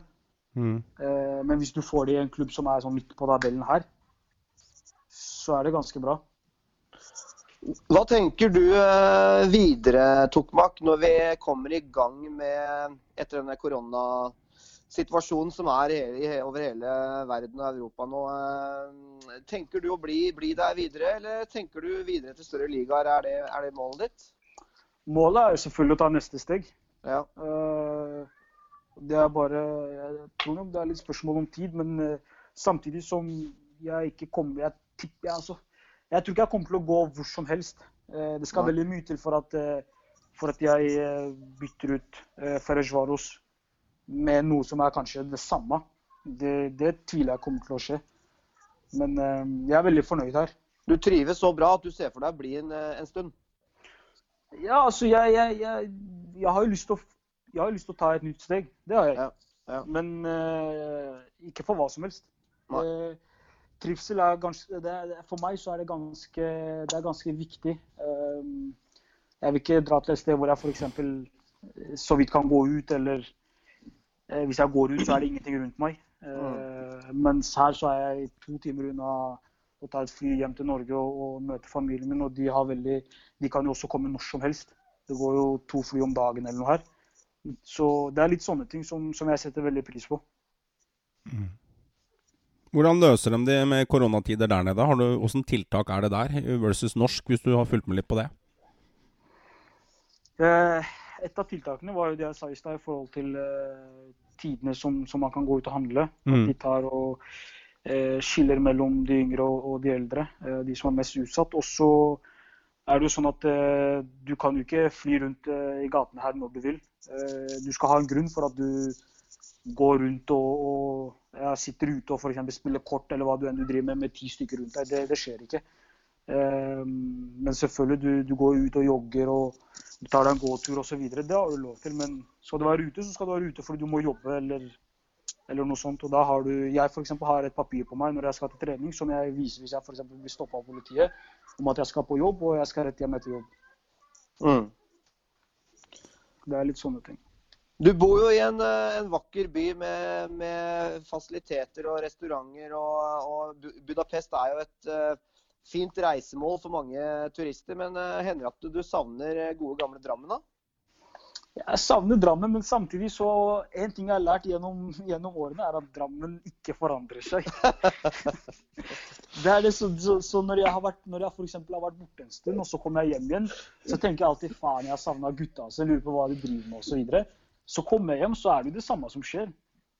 Mm. Eh, men hvis du får det i en klubb som er sånn midt på tabellen her, så er det ganske bra. Hva tenker du eh, videre, Tokmak, når vi kommer i gang med etter denne korona situasjonen som er over hele verden og Europa nå. Eh, tenker du å bli, bli, der videre, eller tenker du videre til større ligaer? Er det, er det målet ditt? Målet er jo selvfølgelig å ta neste steg. Ja. Uh, det er bare Jeg tror nok det er litt spørsmål om tid, men uh, samtidig som jeg ikke kommer Jeg tipper jeg, altså, jeg tror ikke jeg kommer til å gå hvor som helst. Det skal Nei. veldig mye til for at, for at jeg bytter ut Ferrejvaros med noe som er kanskje det samme. Det, det tviler jeg kommer til å skje. Men uh, jeg er veldig fornøyd her. Du trives så bra at du ser for deg å bli en, eh, en stund? Ja, altså jeg, jeg, jeg, jeg, har jo lyst til å, jeg har lyst til å ta et nytt steg. Det har jeg. Ja, ja. Men uh, ikke for hva som helst. Uh, trivsel er ganske det, For meg så er det ganske, det er ganske viktig. Uh, jeg vil ikke dra til et sted hvor jeg f.eks. så vidt kan gå ut, eller Eh, hvis jeg går ut, så er det ingenting rundt meg. Mm. mens her så er jeg to timer unna å ta et fly hjem til Norge og, og møte familien min. Og de, veldig, de, kan jo også komme når som helst. Det går jo to fly om dagen eller noe her. Så det er litt sånne ting som, som jeg setter veldig pris på. Mm. Hvordan løser de det med koronatider der nede? Har du, hvordan tiltak er det der versus norsk, hvis du har fulgt med litt på det? Eh, et av tiltakene var jo det jeg sa i stad i forhold til uh, tidene som, som, man kan gå ut og handle. Mm. At de tar og uh, skiller mellom de yngre og, og de eldre, uh, de som er mest utsatt. Og så er det jo sånn at du kan jo ikke fly rundt i gatene her når du vil. du skal ha en grunn for at du går rundt og, og ja, sitter ute og f.eks. spiller kort eller hva du enn du driver med med ti stykker rundt deg. Det, det skjer ikke. Men selvfølgelig, du, du går ut og jogger og du tar deg en gåtur osv. Det har du lov til. Men skal du være ute, så skal du være ute fordi du må jobbe eller, eller noe sånt. Og da har du Jeg f.eks. har et papir på meg når jeg skal til trening som jeg viser hvis jeg f.eks. blir stoppa av politiet om at jeg skal på jobb og jeg skal rett hjem etter jobb. Mm. Det er litt sånne ting. Du bor jo i en, eh, en vakker by med, med, fasiliteter og restauranter. Og, og Budapest er jo et uh, fint reisemål for mange turister. Men hender det at du, savner eh, gode, gamle Drammen, da? Jeg savner Drammen, men samtidig så En ting jeg har lært gjennom, gjennom årene, er at Drammen ikke forandrer seg. det er det, så, så, så når jeg har vært, når jeg f.eks. har vært borte en stund, og så kommer jeg hjem igjen, så tenker jeg alltid faen, jeg har savna gutta. Så jeg lurer på hva de driver med osv. Så, så kommer jeg hjem, så er det jo det samme som skjer.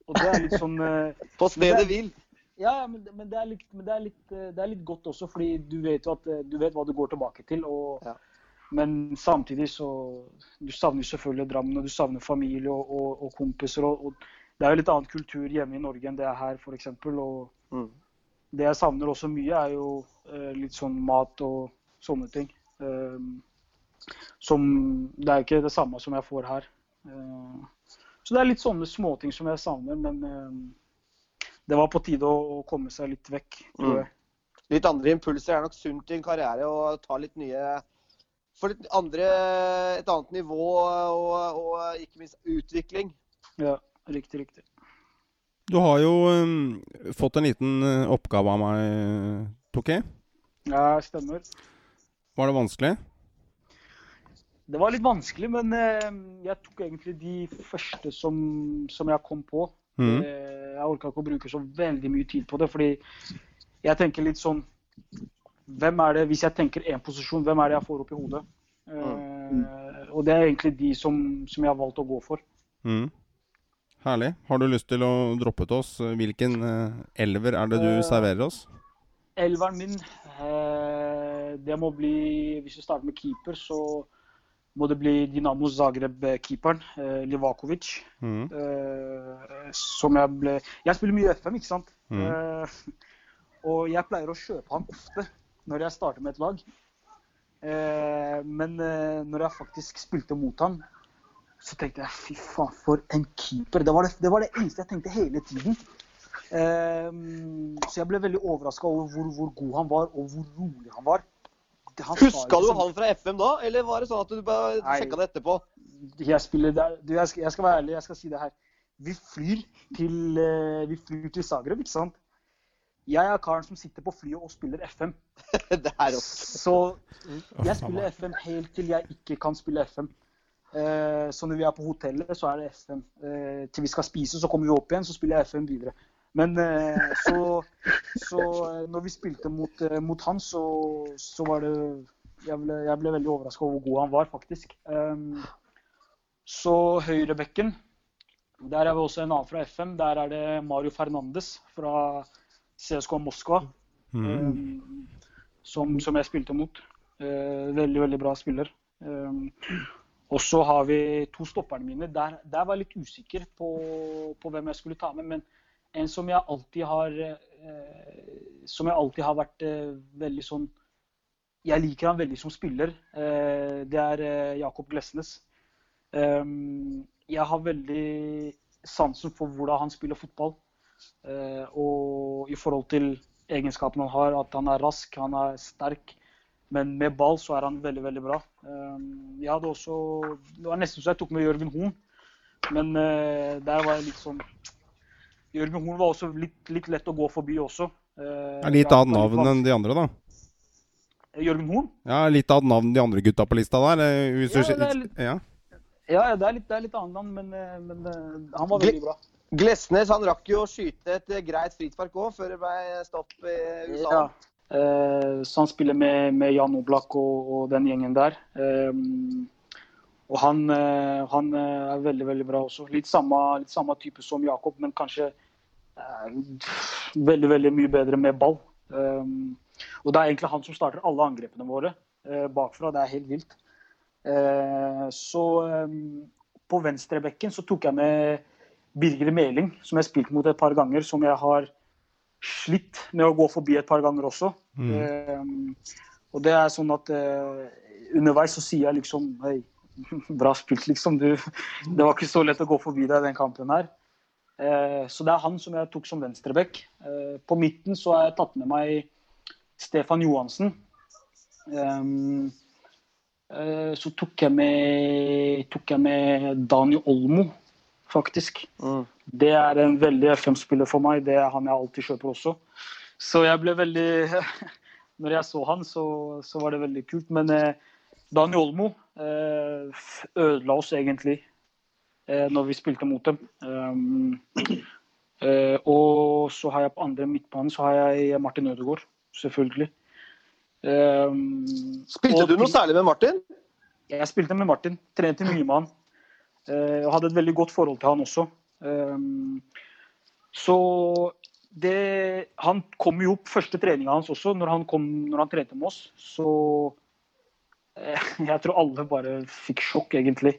Og det er litt sånn uh, På stedet hvil? Ja, men, men, det, litt, men det, er litt, eh, det, er litt, godt også, fordi du vet jo at eh, du vet hva du går tilbake til. Og, ja. Men samtidig så Du savner selvfølgelig Drammen, og du savner familie og, og, og kompiser. Og, det er jo litt annen kultur hjemme i Norge enn det er her, f.eks. Og mm. det jeg savner også mye, er jo uh, litt sånn mat og sånne ting. Um, som Det er ikke det samme som jeg får her. Uh, så det er litt sånne småting som jeg savner, men uh, det var på tide å, komme seg litt vekk, tror mm. jeg. Mm. Litt andre impulser er nok sunt i en karriere å ta litt nye For litt andre, et annet nivå og, og ikke minst utvikling. Ja, riktig, riktig. Du har jo um, fått en liten uh, oppgave av meg, Toki. Ja, stemmer. Var det vanskelig? Det var litt vanskelig, men uh, jeg tok egentlig de første som, som jeg kom på. Mm. Eh, jeg orka ikke å bruke så veldig mye tid på det, fordi jeg tenker litt sånn hvem er det, Hvis jeg tenker én posisjon, hvem er det jeg får opp i hodet? Mm. Uh, og det er egentlig de som, som, jeg har valgt å gå for. Mm. Herlig. Har du lyst til å droppe til oss? Hvilken uh, elver er det du uh, serverer oss? Elveren min, det må bli Hvis vi starter med keeper, så må det bli Dinamo Zagreb-keeperen, eh, Livakovic. Mm. Eh, som jeg ble Jeg spiller mye FM, ikke sant? Mm. Eh, og jeg pleier å kjøpe han ofte når jeg starter med et lag. Eh, men eh, når jeg faktisk spilte mot han, så tenkte jeg fy faen, for en keeper. Det var det, det, var det eneste jeg tenkte hele tiden. Eh, så jeg ble veldig overraska over hvor, hvor god han var, og hvor rolig han var. Huska du han fra FM da, eller var det sånn at du bare sjekka det etterpå? Jeg, spiller, du, jeg, skal, jeg, skal, være ærlig, jeg skal si det her. Vi flyr til, uh, vi flyr til Zagreb, ikke sant? Jeg er karen som sitter på flyet og spiller FM. det er også. Så jeg spiller FM helt til jeg ikke kan spille FM. Eh, så når vi er på hotellet, så er det FM. Eh, til vi skal spise, så kommer vi opp igjen, så spiller jeg FM videre. Men eh, så, så eh, når vi spilte mot, eh, mot han, så, så, var det Jeg ble, jeg ble veldig overraska over hvor god han var, faktisk. Um, så høyrebekken Der er vi også en annen fra FM. Der er det Mario Fernandes fra CSK Moskva. Mm. Um, som, som, jeg spilte mot. Veldig, veldig bra spiller. Um, og så har vi to stopperne mine. Der, der var jeg litt usikker på, på, hvem jeg skulle ta med. Men en som jeg alltid har uh, Som jeg alltid har vært uh, veldig sånn Jeg liker han veldig som spiller. det er Jakob Glesnes. Um, jeg har veldig sansen for hvordan han spiller fotball. og i forhold til egenskapene han har, at han er rask, han er sterk. Men med ball så er han veldig, veldig bra. Ehm, jeg hadde også Det var nesten så jeg tok med Jørgen Horn, men eh, der var jeg litt sånn Jørgen Horn var også litt, litt lett å gå forbi også. Eh, litt annet navn enn de andre, da? Jørgen Horn? Ja, litt annet navn enn de andre gutta på lista der. Eh, ja, det er litt, ja. ja, det er litt, det er litt annet navn, men, men han var veldig bra. Glesnes han rakk jo å skyte et greit frispark òg, før det ble stopp i USA. Ja. Eh, så han spiller med, med Jan Oblak og, og, den gjengen der. Eh, og han, eh, han, eh, er veldig, veldig bra også. Litt samme, litt samme type som Jakob, men kanskje eh, veldig, veldig mye bedre med ball. Um, og det er egentlig han som starter alle angrepene våre bakfra. Det er helt vilt. så på venstrebekken så tok jeg med Birger Meling, som jeg har spilt mot et par ganger, som jeg har slitt med å gå forbi et par ganger også. Mm. Um, og det er sånn at uh, underveis så sier jeg liksom Hei, bra spilt, liksom. Du, det var ikke så lett å gå forbi deg den kampen her. Uh, så det er han som jeg tok som venstreback. Uh, på midten så har jeg tatt med meg Stefan Johansen. Um, så tok jeg med, tok jeg med Daniel Olmo faktisk. Mm. Det er en veldig FM-spiller for meg. Det er han jeg alltid kjøper også. Så jeg ble veldig Når jeg så han, så, så var det veldig kult. Men Daniel Olmo eh, ødela oss egentlig eh, når vi spilte mot dem. Um, eh, og så har jeg på andre midtbanen så har jeg Martin Ødegaard, selvfølgelig. Um, spilte du noe særlig med Martin? Jeg spilte med Martin. Trente mye med han. Eh, og hadde et veldig godt forhold til han også. Um, så det, Han kom jo opp første treninga hans også, når han, kom, når han trente med oss. Så eh, jeg tror alle bare fikk sjokk, egentlig.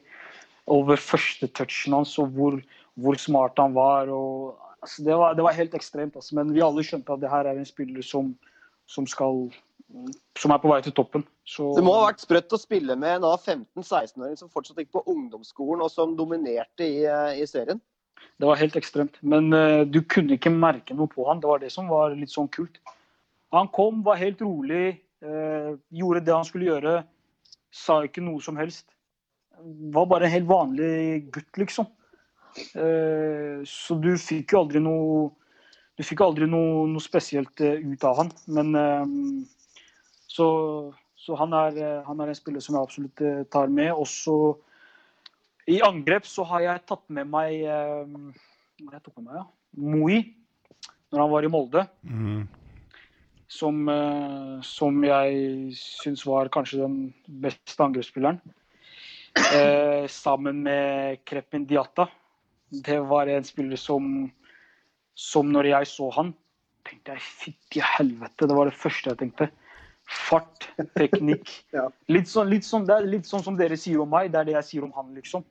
Over første touchen hans og hvor, hvor smart han var. Og, altså, det, var det var helt ekstremt. Altså. Men vi alle skjønte at det her er en spiller som, som skal som er på vei til toppen. Så... Det må ha vært sprøtt å spille med en 15-16-åring som fortsatt gikk på ungdomsskolen og som dominerte i, eh, i serien? Det var helt ekstremt. Men uh, du kunne ikke merke noe på han. Det var det som var litt sånn kult. Han kom, var helt rolig, uh, gjorde det han skulle gjøre. Sa ikke noe som helst. Var bare en helt vanlig gutt, liksom. Uh, så du fikk jo aldri noe Du fikk aldri noe, noe spesielt ut av han. Men så, så han, er, eh, han, er, en spiller som jeg absolutt eh, tar med. Også i angrep så har jeg tatt med meg eh, jeg tok med meg, ja? Moi, når han var i Molde. Mm. Som, som, jeg syns var kanskje den beste angrepsspilleren. Eh, sammen med Krepin Diata. Det var en spiller som, som når jeg så han, tenkte jeg fytti helvete. Det var det første jeg tenkte. Fart, teknikk. ja. litt, sånn, litt sånn, det er litt sånn som dere sier om meg, det er det jeg sier om han, liksom.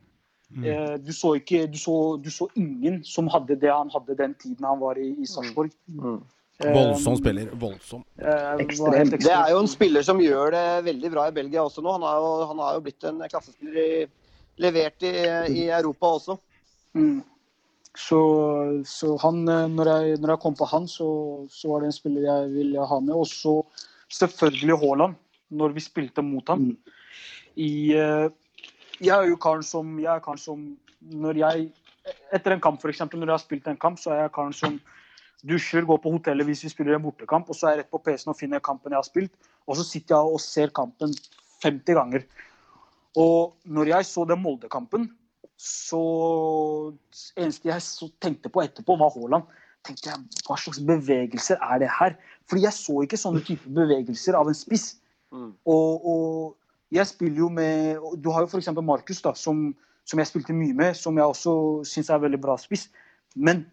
Mm. Eh, du, så ikke, du, så, du, så ingen som hadde det han hadde den tiden han var i, i Sarpsborg. Mm. Eh, voldsom spiller. Voldsom. Eh, ekstrem. Det er jo en spiller som gjør det veldig bra i Belgia også nå. Han har jo, han har jo blitt en klassespiller i, levert i, i, Europa også. Mm. Så, så, han, eh, når jeg, når jeg, kom på han, så, så var det en spiller jeg ville ha med. Og så selvfølgelig Haaland, når vi spilte mot ham. Mm. I, jeg er jo karen som, jeg er karen som når jeg, Etter en kamp, f.eks. Når jeg har spilt en kamp, så er jeg karen som dusjer, går på hotellet hvis vi spiller en bortekamp, og så er jeg rett på PC-en og finner kampen jeg har spilt. Og så sitter jeg og ser kampen 50 ganger. Og når jeg så den Molde-kampen, så eneste jeg så tenkte på etterpå, var Haaland. tenkte jeg, Hva slags bevegelser er det her? Fordi jeg så ikke sånne typer bevegelser av en spiss. Mm. Og, og, jeg spiller jo med Du har jo f.eks. Markus, da, som, som, jeg spilte mye med, som jeg også syns er veldig bra spiss. Men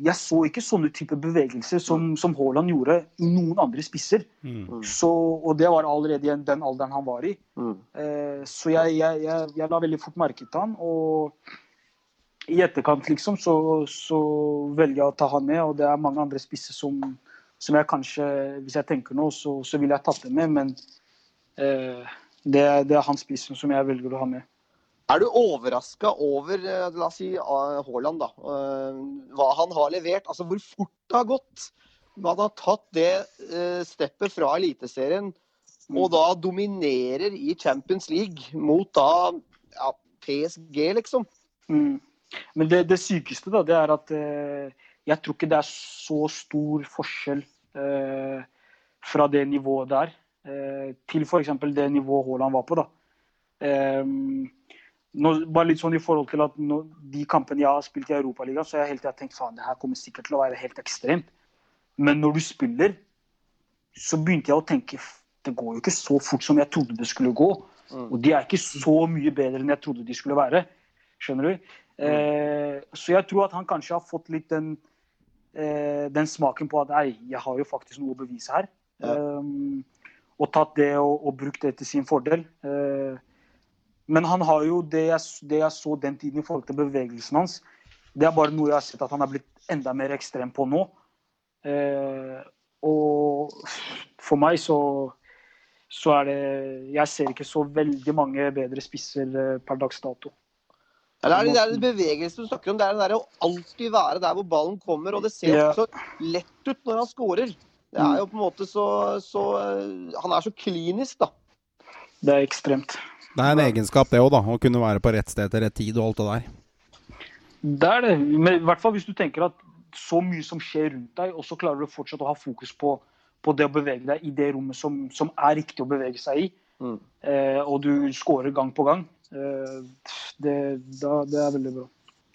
jeg så ikke sånne type bevegelser som, som Haaland gjorde i noen andre spisser. Mm. Så, og det var allerede i den alderen han var i. Mm. Eh, så jeg, jeg, jeg, jeg, la veldig fort merke til han. Og i etterkant liksom, så, så, velger jeg å ta han med. Og det er mange andre spisser som, som jeg kanskje, hvis jeg tenker nå, så, så ville jeg tatt dem med. Men eh, det, det, er han spissen som jeg velger å ha med. Er du overraska over eh, la oss si, Haaland, da, eh, hva han har levert? Altså Hvor fort det har gått? Man har tatt det steppet fra Eliteserien og da dominerer i Champions League mot da ja, PSG, liksom. Mm. Men det, det, sykeste da, det er at eh, jeg tror ikke det er så stor forskjell eh, fra det nivået der til f.eks. det nivået Haaland var på. da. Um, nå, bare litt sånn i forhold til at nå, De kampene jeg har spilt i Europaligaen, så har jeg hele tida tenkt faen, det her kommer sikkert til å være helt ekstremt. Men når du spiller, så begynte jeg å tenke det går jo ikke så fort som jeg trodde det skulle gå. Mm. Og de er ikke så mye bedre enn jeg trodde de skulle være. Skjønner du? Mm. Eh, så jeg tror at han kanskje har fått litt den, eh, den smaken på at ei, jeg har jo faktisk noe å bevise her. Ja. Um, og tatt det og, og, brukt det til sin fordel. Eh, men han har jo det jeg, det jeg, så den tiden i forhold til bevegelsen hans, det er bare noe jeg har sett at han er blitt enda mer ekstrem på nå. Eh, og for meg så, så er det Jeg ser ikke så veldig mange bedre spisser eh, per dags dato. det er det der bevegelsen du snakker om, det er det der å alltid være der hvor ballen kommer. Og det ser yeah. så lett ut når han scorer. Det er jo på en måte så, så Han er så klinisk, da. Det er ekstremt. Det er en egenskap, det òg, da. Å kunne være på rett sted til rett tid og alt det der. Det er det. Men i hvert fall hvis du tenker at så mye som skjer rundt deg, og så klarer du fortsatt å ha fokus på, på det å bevege deg i det rommet som, som er riktig å bevege seg i, mm. eh, og du scorer gang på gang, eh, det, da, det er veldig bra.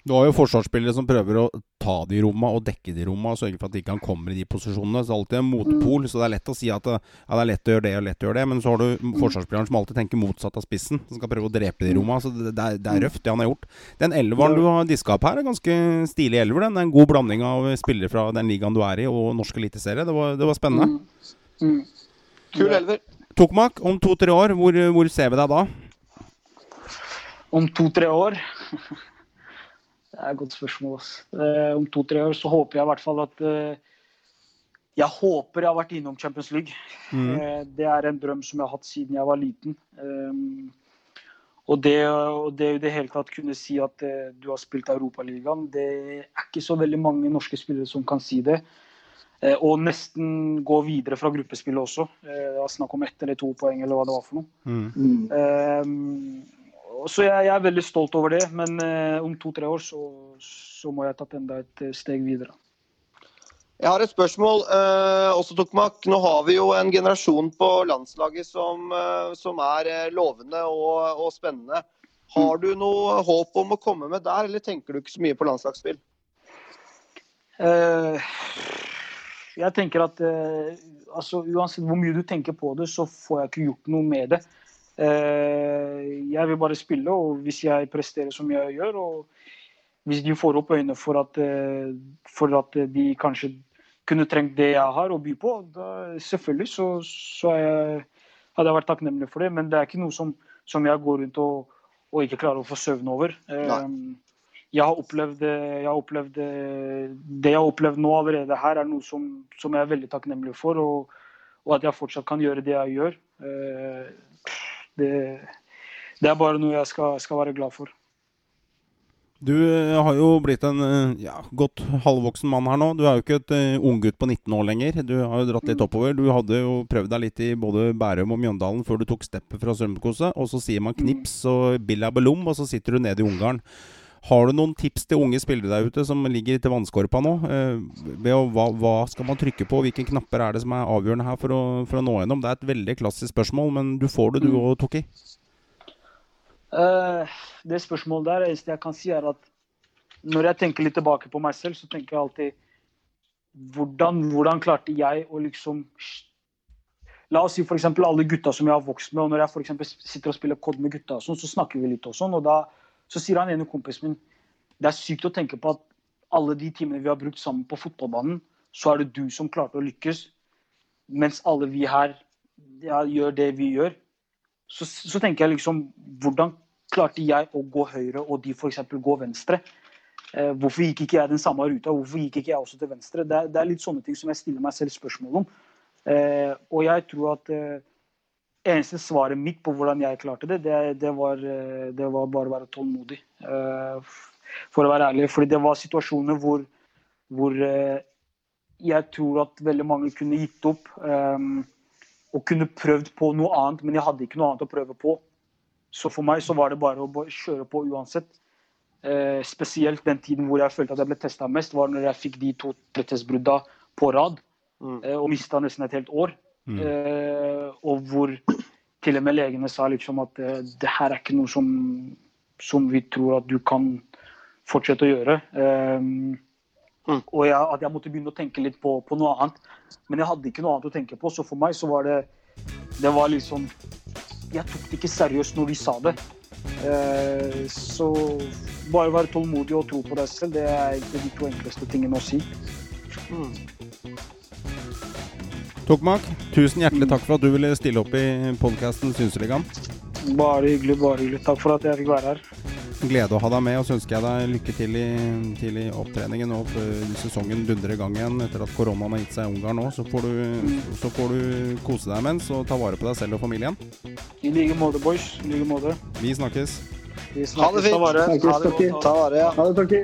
Du har jo forsvarsspillere som prøver å ta de romma og dekke de romma og sørge for at de ikke kan komme i de posisjonene. Så det er alltid en motpol. Så det er lett å si at ja, det er lett å gjøre det og lett å gjøre det. Men så har du forsvarsspilleren som alltid tenker motsatt av spissen. Som skal prøve å drepe de rommene, romma. Så det, det, er, det er, røft, det han har gjort. Den elveren du har diska opp her, er ganske stilig elver. Den. Det er en god blanding av spillere fra den ligaen du er i, og norsk eliteserie. Det, det, var spennende. Mm. Mm. Kul elver. Tokmak, om to-tre år, hvor, hvor ser vi deg da? Om to-tre år Det er et godt spørsmål. Eh, om to-tre år så håper jeg i hvert fall at eh, Jeg håper jeg har vært innom Champions League. Mm. Eh, det er en drøm som jeg har hatt siden jeg var liten. Um, og det, og det i det hele tatt kunne si at eh, du har spilt Europaligaen, det er ikke så veldig mange norske spillere som kan si det. Eh, og nesten gå videre fra gruppespillet også. Eh, det var snakk om ett eller to poeng eller hva det var for noe. Mm. Så jeg, jeg, er veldig stolt over det, men eh, om to-tre år så, så, må jeg tatt enda et eh, steg videre. Jeg har et spørsmål eh, også, Tokmak. Nå har vi jo en generasjon på landslaget som, uh, som er lovende og, og, spennende. Har du noe håp om å komme med der, eller tenker du ikke så mye på landslagsspill? jeg tenker at altså, uansett hvor mye du tenker på det, så får jeg ikke gjort noe med det. Eh, jeg vil bare spille, og hvis jeg presterer som jeg gjør, og hvis de får opp øynene for at, eh, for at de kanskje kunne trengt det jeg har å by på, da selvfølgelig så, så jeg, hadde jeg vært takknemlig for det. Men det er ikke noe som, som jeg går rundt og, og, ikke klarer å få søvn over. Eh, jeg har opplevd, jeg har opplevd Det jeg har opplevd nå allerede her, er noe som, som jeg er veldig takknemlig for. Og, og, at jeg fortsatt kan gjøre det jeg gjør det, det er bare noe jeg skal, skal, være glad for. Du eh, har jo blitt en eh, ja, godt halvvoksen mann her nå. Du er jo ikke et uh, unggutt på 19 år lenger. Du har jo dratt litt oppover. Du hadde jo prøvd deg litt i både Bærum og Mjøndalen før du tok steppet fra Strømkose. Og så sier man knips og billa bellum, og så sitter du nede i Ungarn. Har du noen tips til unge spillere der ute som ligger til vannskorpa nå? Eh, hva, hva, skal man trykke på? Hvilke knapper er det som er avgjørende her for å, for å, nå gjennom? Det er et veldig klassisk spørsmål, men du får det du òg, mm. Toki. Eh, det spørsmålet der, eneste jeg kan si, er at når jeg tenker litt tilbake på meg selv, så tenker jeg alltid hvordan, hvordan klarte jeg å liksom La oss si f.eks. alle gutta som jeg har vokst med, og når jeg for sitter og spiller kod med gutta, sånn, så snakker vi litt og sånn, og da så sier han ene kompisen min det er sykt å tenke på at alle de timene vi har brukt sammen på fotballbanen, så er det du som klarte å lykkes, mens alle vi her ja, gjør det vi gjør. Så, så, tenker jeg liksom Hvordan klarte jeg å gå høyre, og de f.eks. gå venstre? Eh, hvorfor gikk ikke jeg den samme ruta? Hvorfor gikk ikke jeg også til venstre? Det er, det er litt sånne ting som jeg stiller meg selv spørsmål om. Eh, og jeg tror at eh, eneste svaret mitt på hvordan jeg klarte det, det, det, var, eh, det var, bare å være tålmodig. Eh, for å være ærlig. Fordi det var situasjoner hvor, hvor eh, jeg tror at veldig mange kunne gitt opp. og kunne prøvd på noe annet, men jeg hadde ikke noe annet å prøve på. Så for meg så var det bare å kjøre på uansett. Eh, spesielt den tiden hvor jeg følte at jeg ble testa mest, var når jeg fikk de to testbrudda på rad mm. og mista nesten et helt år. Mm. Eh, og hvor til og med legene sa liksom at eh, det her er ikke noe som, som, vi tror at du kan fortsette å gjøre. Eh, mm. Og jeg, at jeg måtte begynne å tenke litt på, på, noe annet. Men jeg hadde ikke noe annet å tenke på, så for meg så var det Det var liksom Jeg tok det ikke seriøst når de sa det. Eh, så bare være tålmodig og tro på deg selv, det er egentlig de to enkleste tingene å si. Mm. Tokmak, tusen hjertelig takk for at du ville stille opp i podkasten Synseligaen. Bare hyggelig, bare hyggelig. Takk for at jeg fikk være her. Glede å ha deg med, og så ønsker jeg deg lykke til i, til i opptreningen og sesongen dundrer i gang igjen etter at koronaen har gitt seg Ungarn nå. Så får, du, så får du kose deg mens og ta vare på deg selv og familien. I like måte, boys. I like måte. Vi snakkes. Vi snakkes. Ha det fint. Ta vare. Ha det godt. Ta vare, ja. Ha det, Tokki.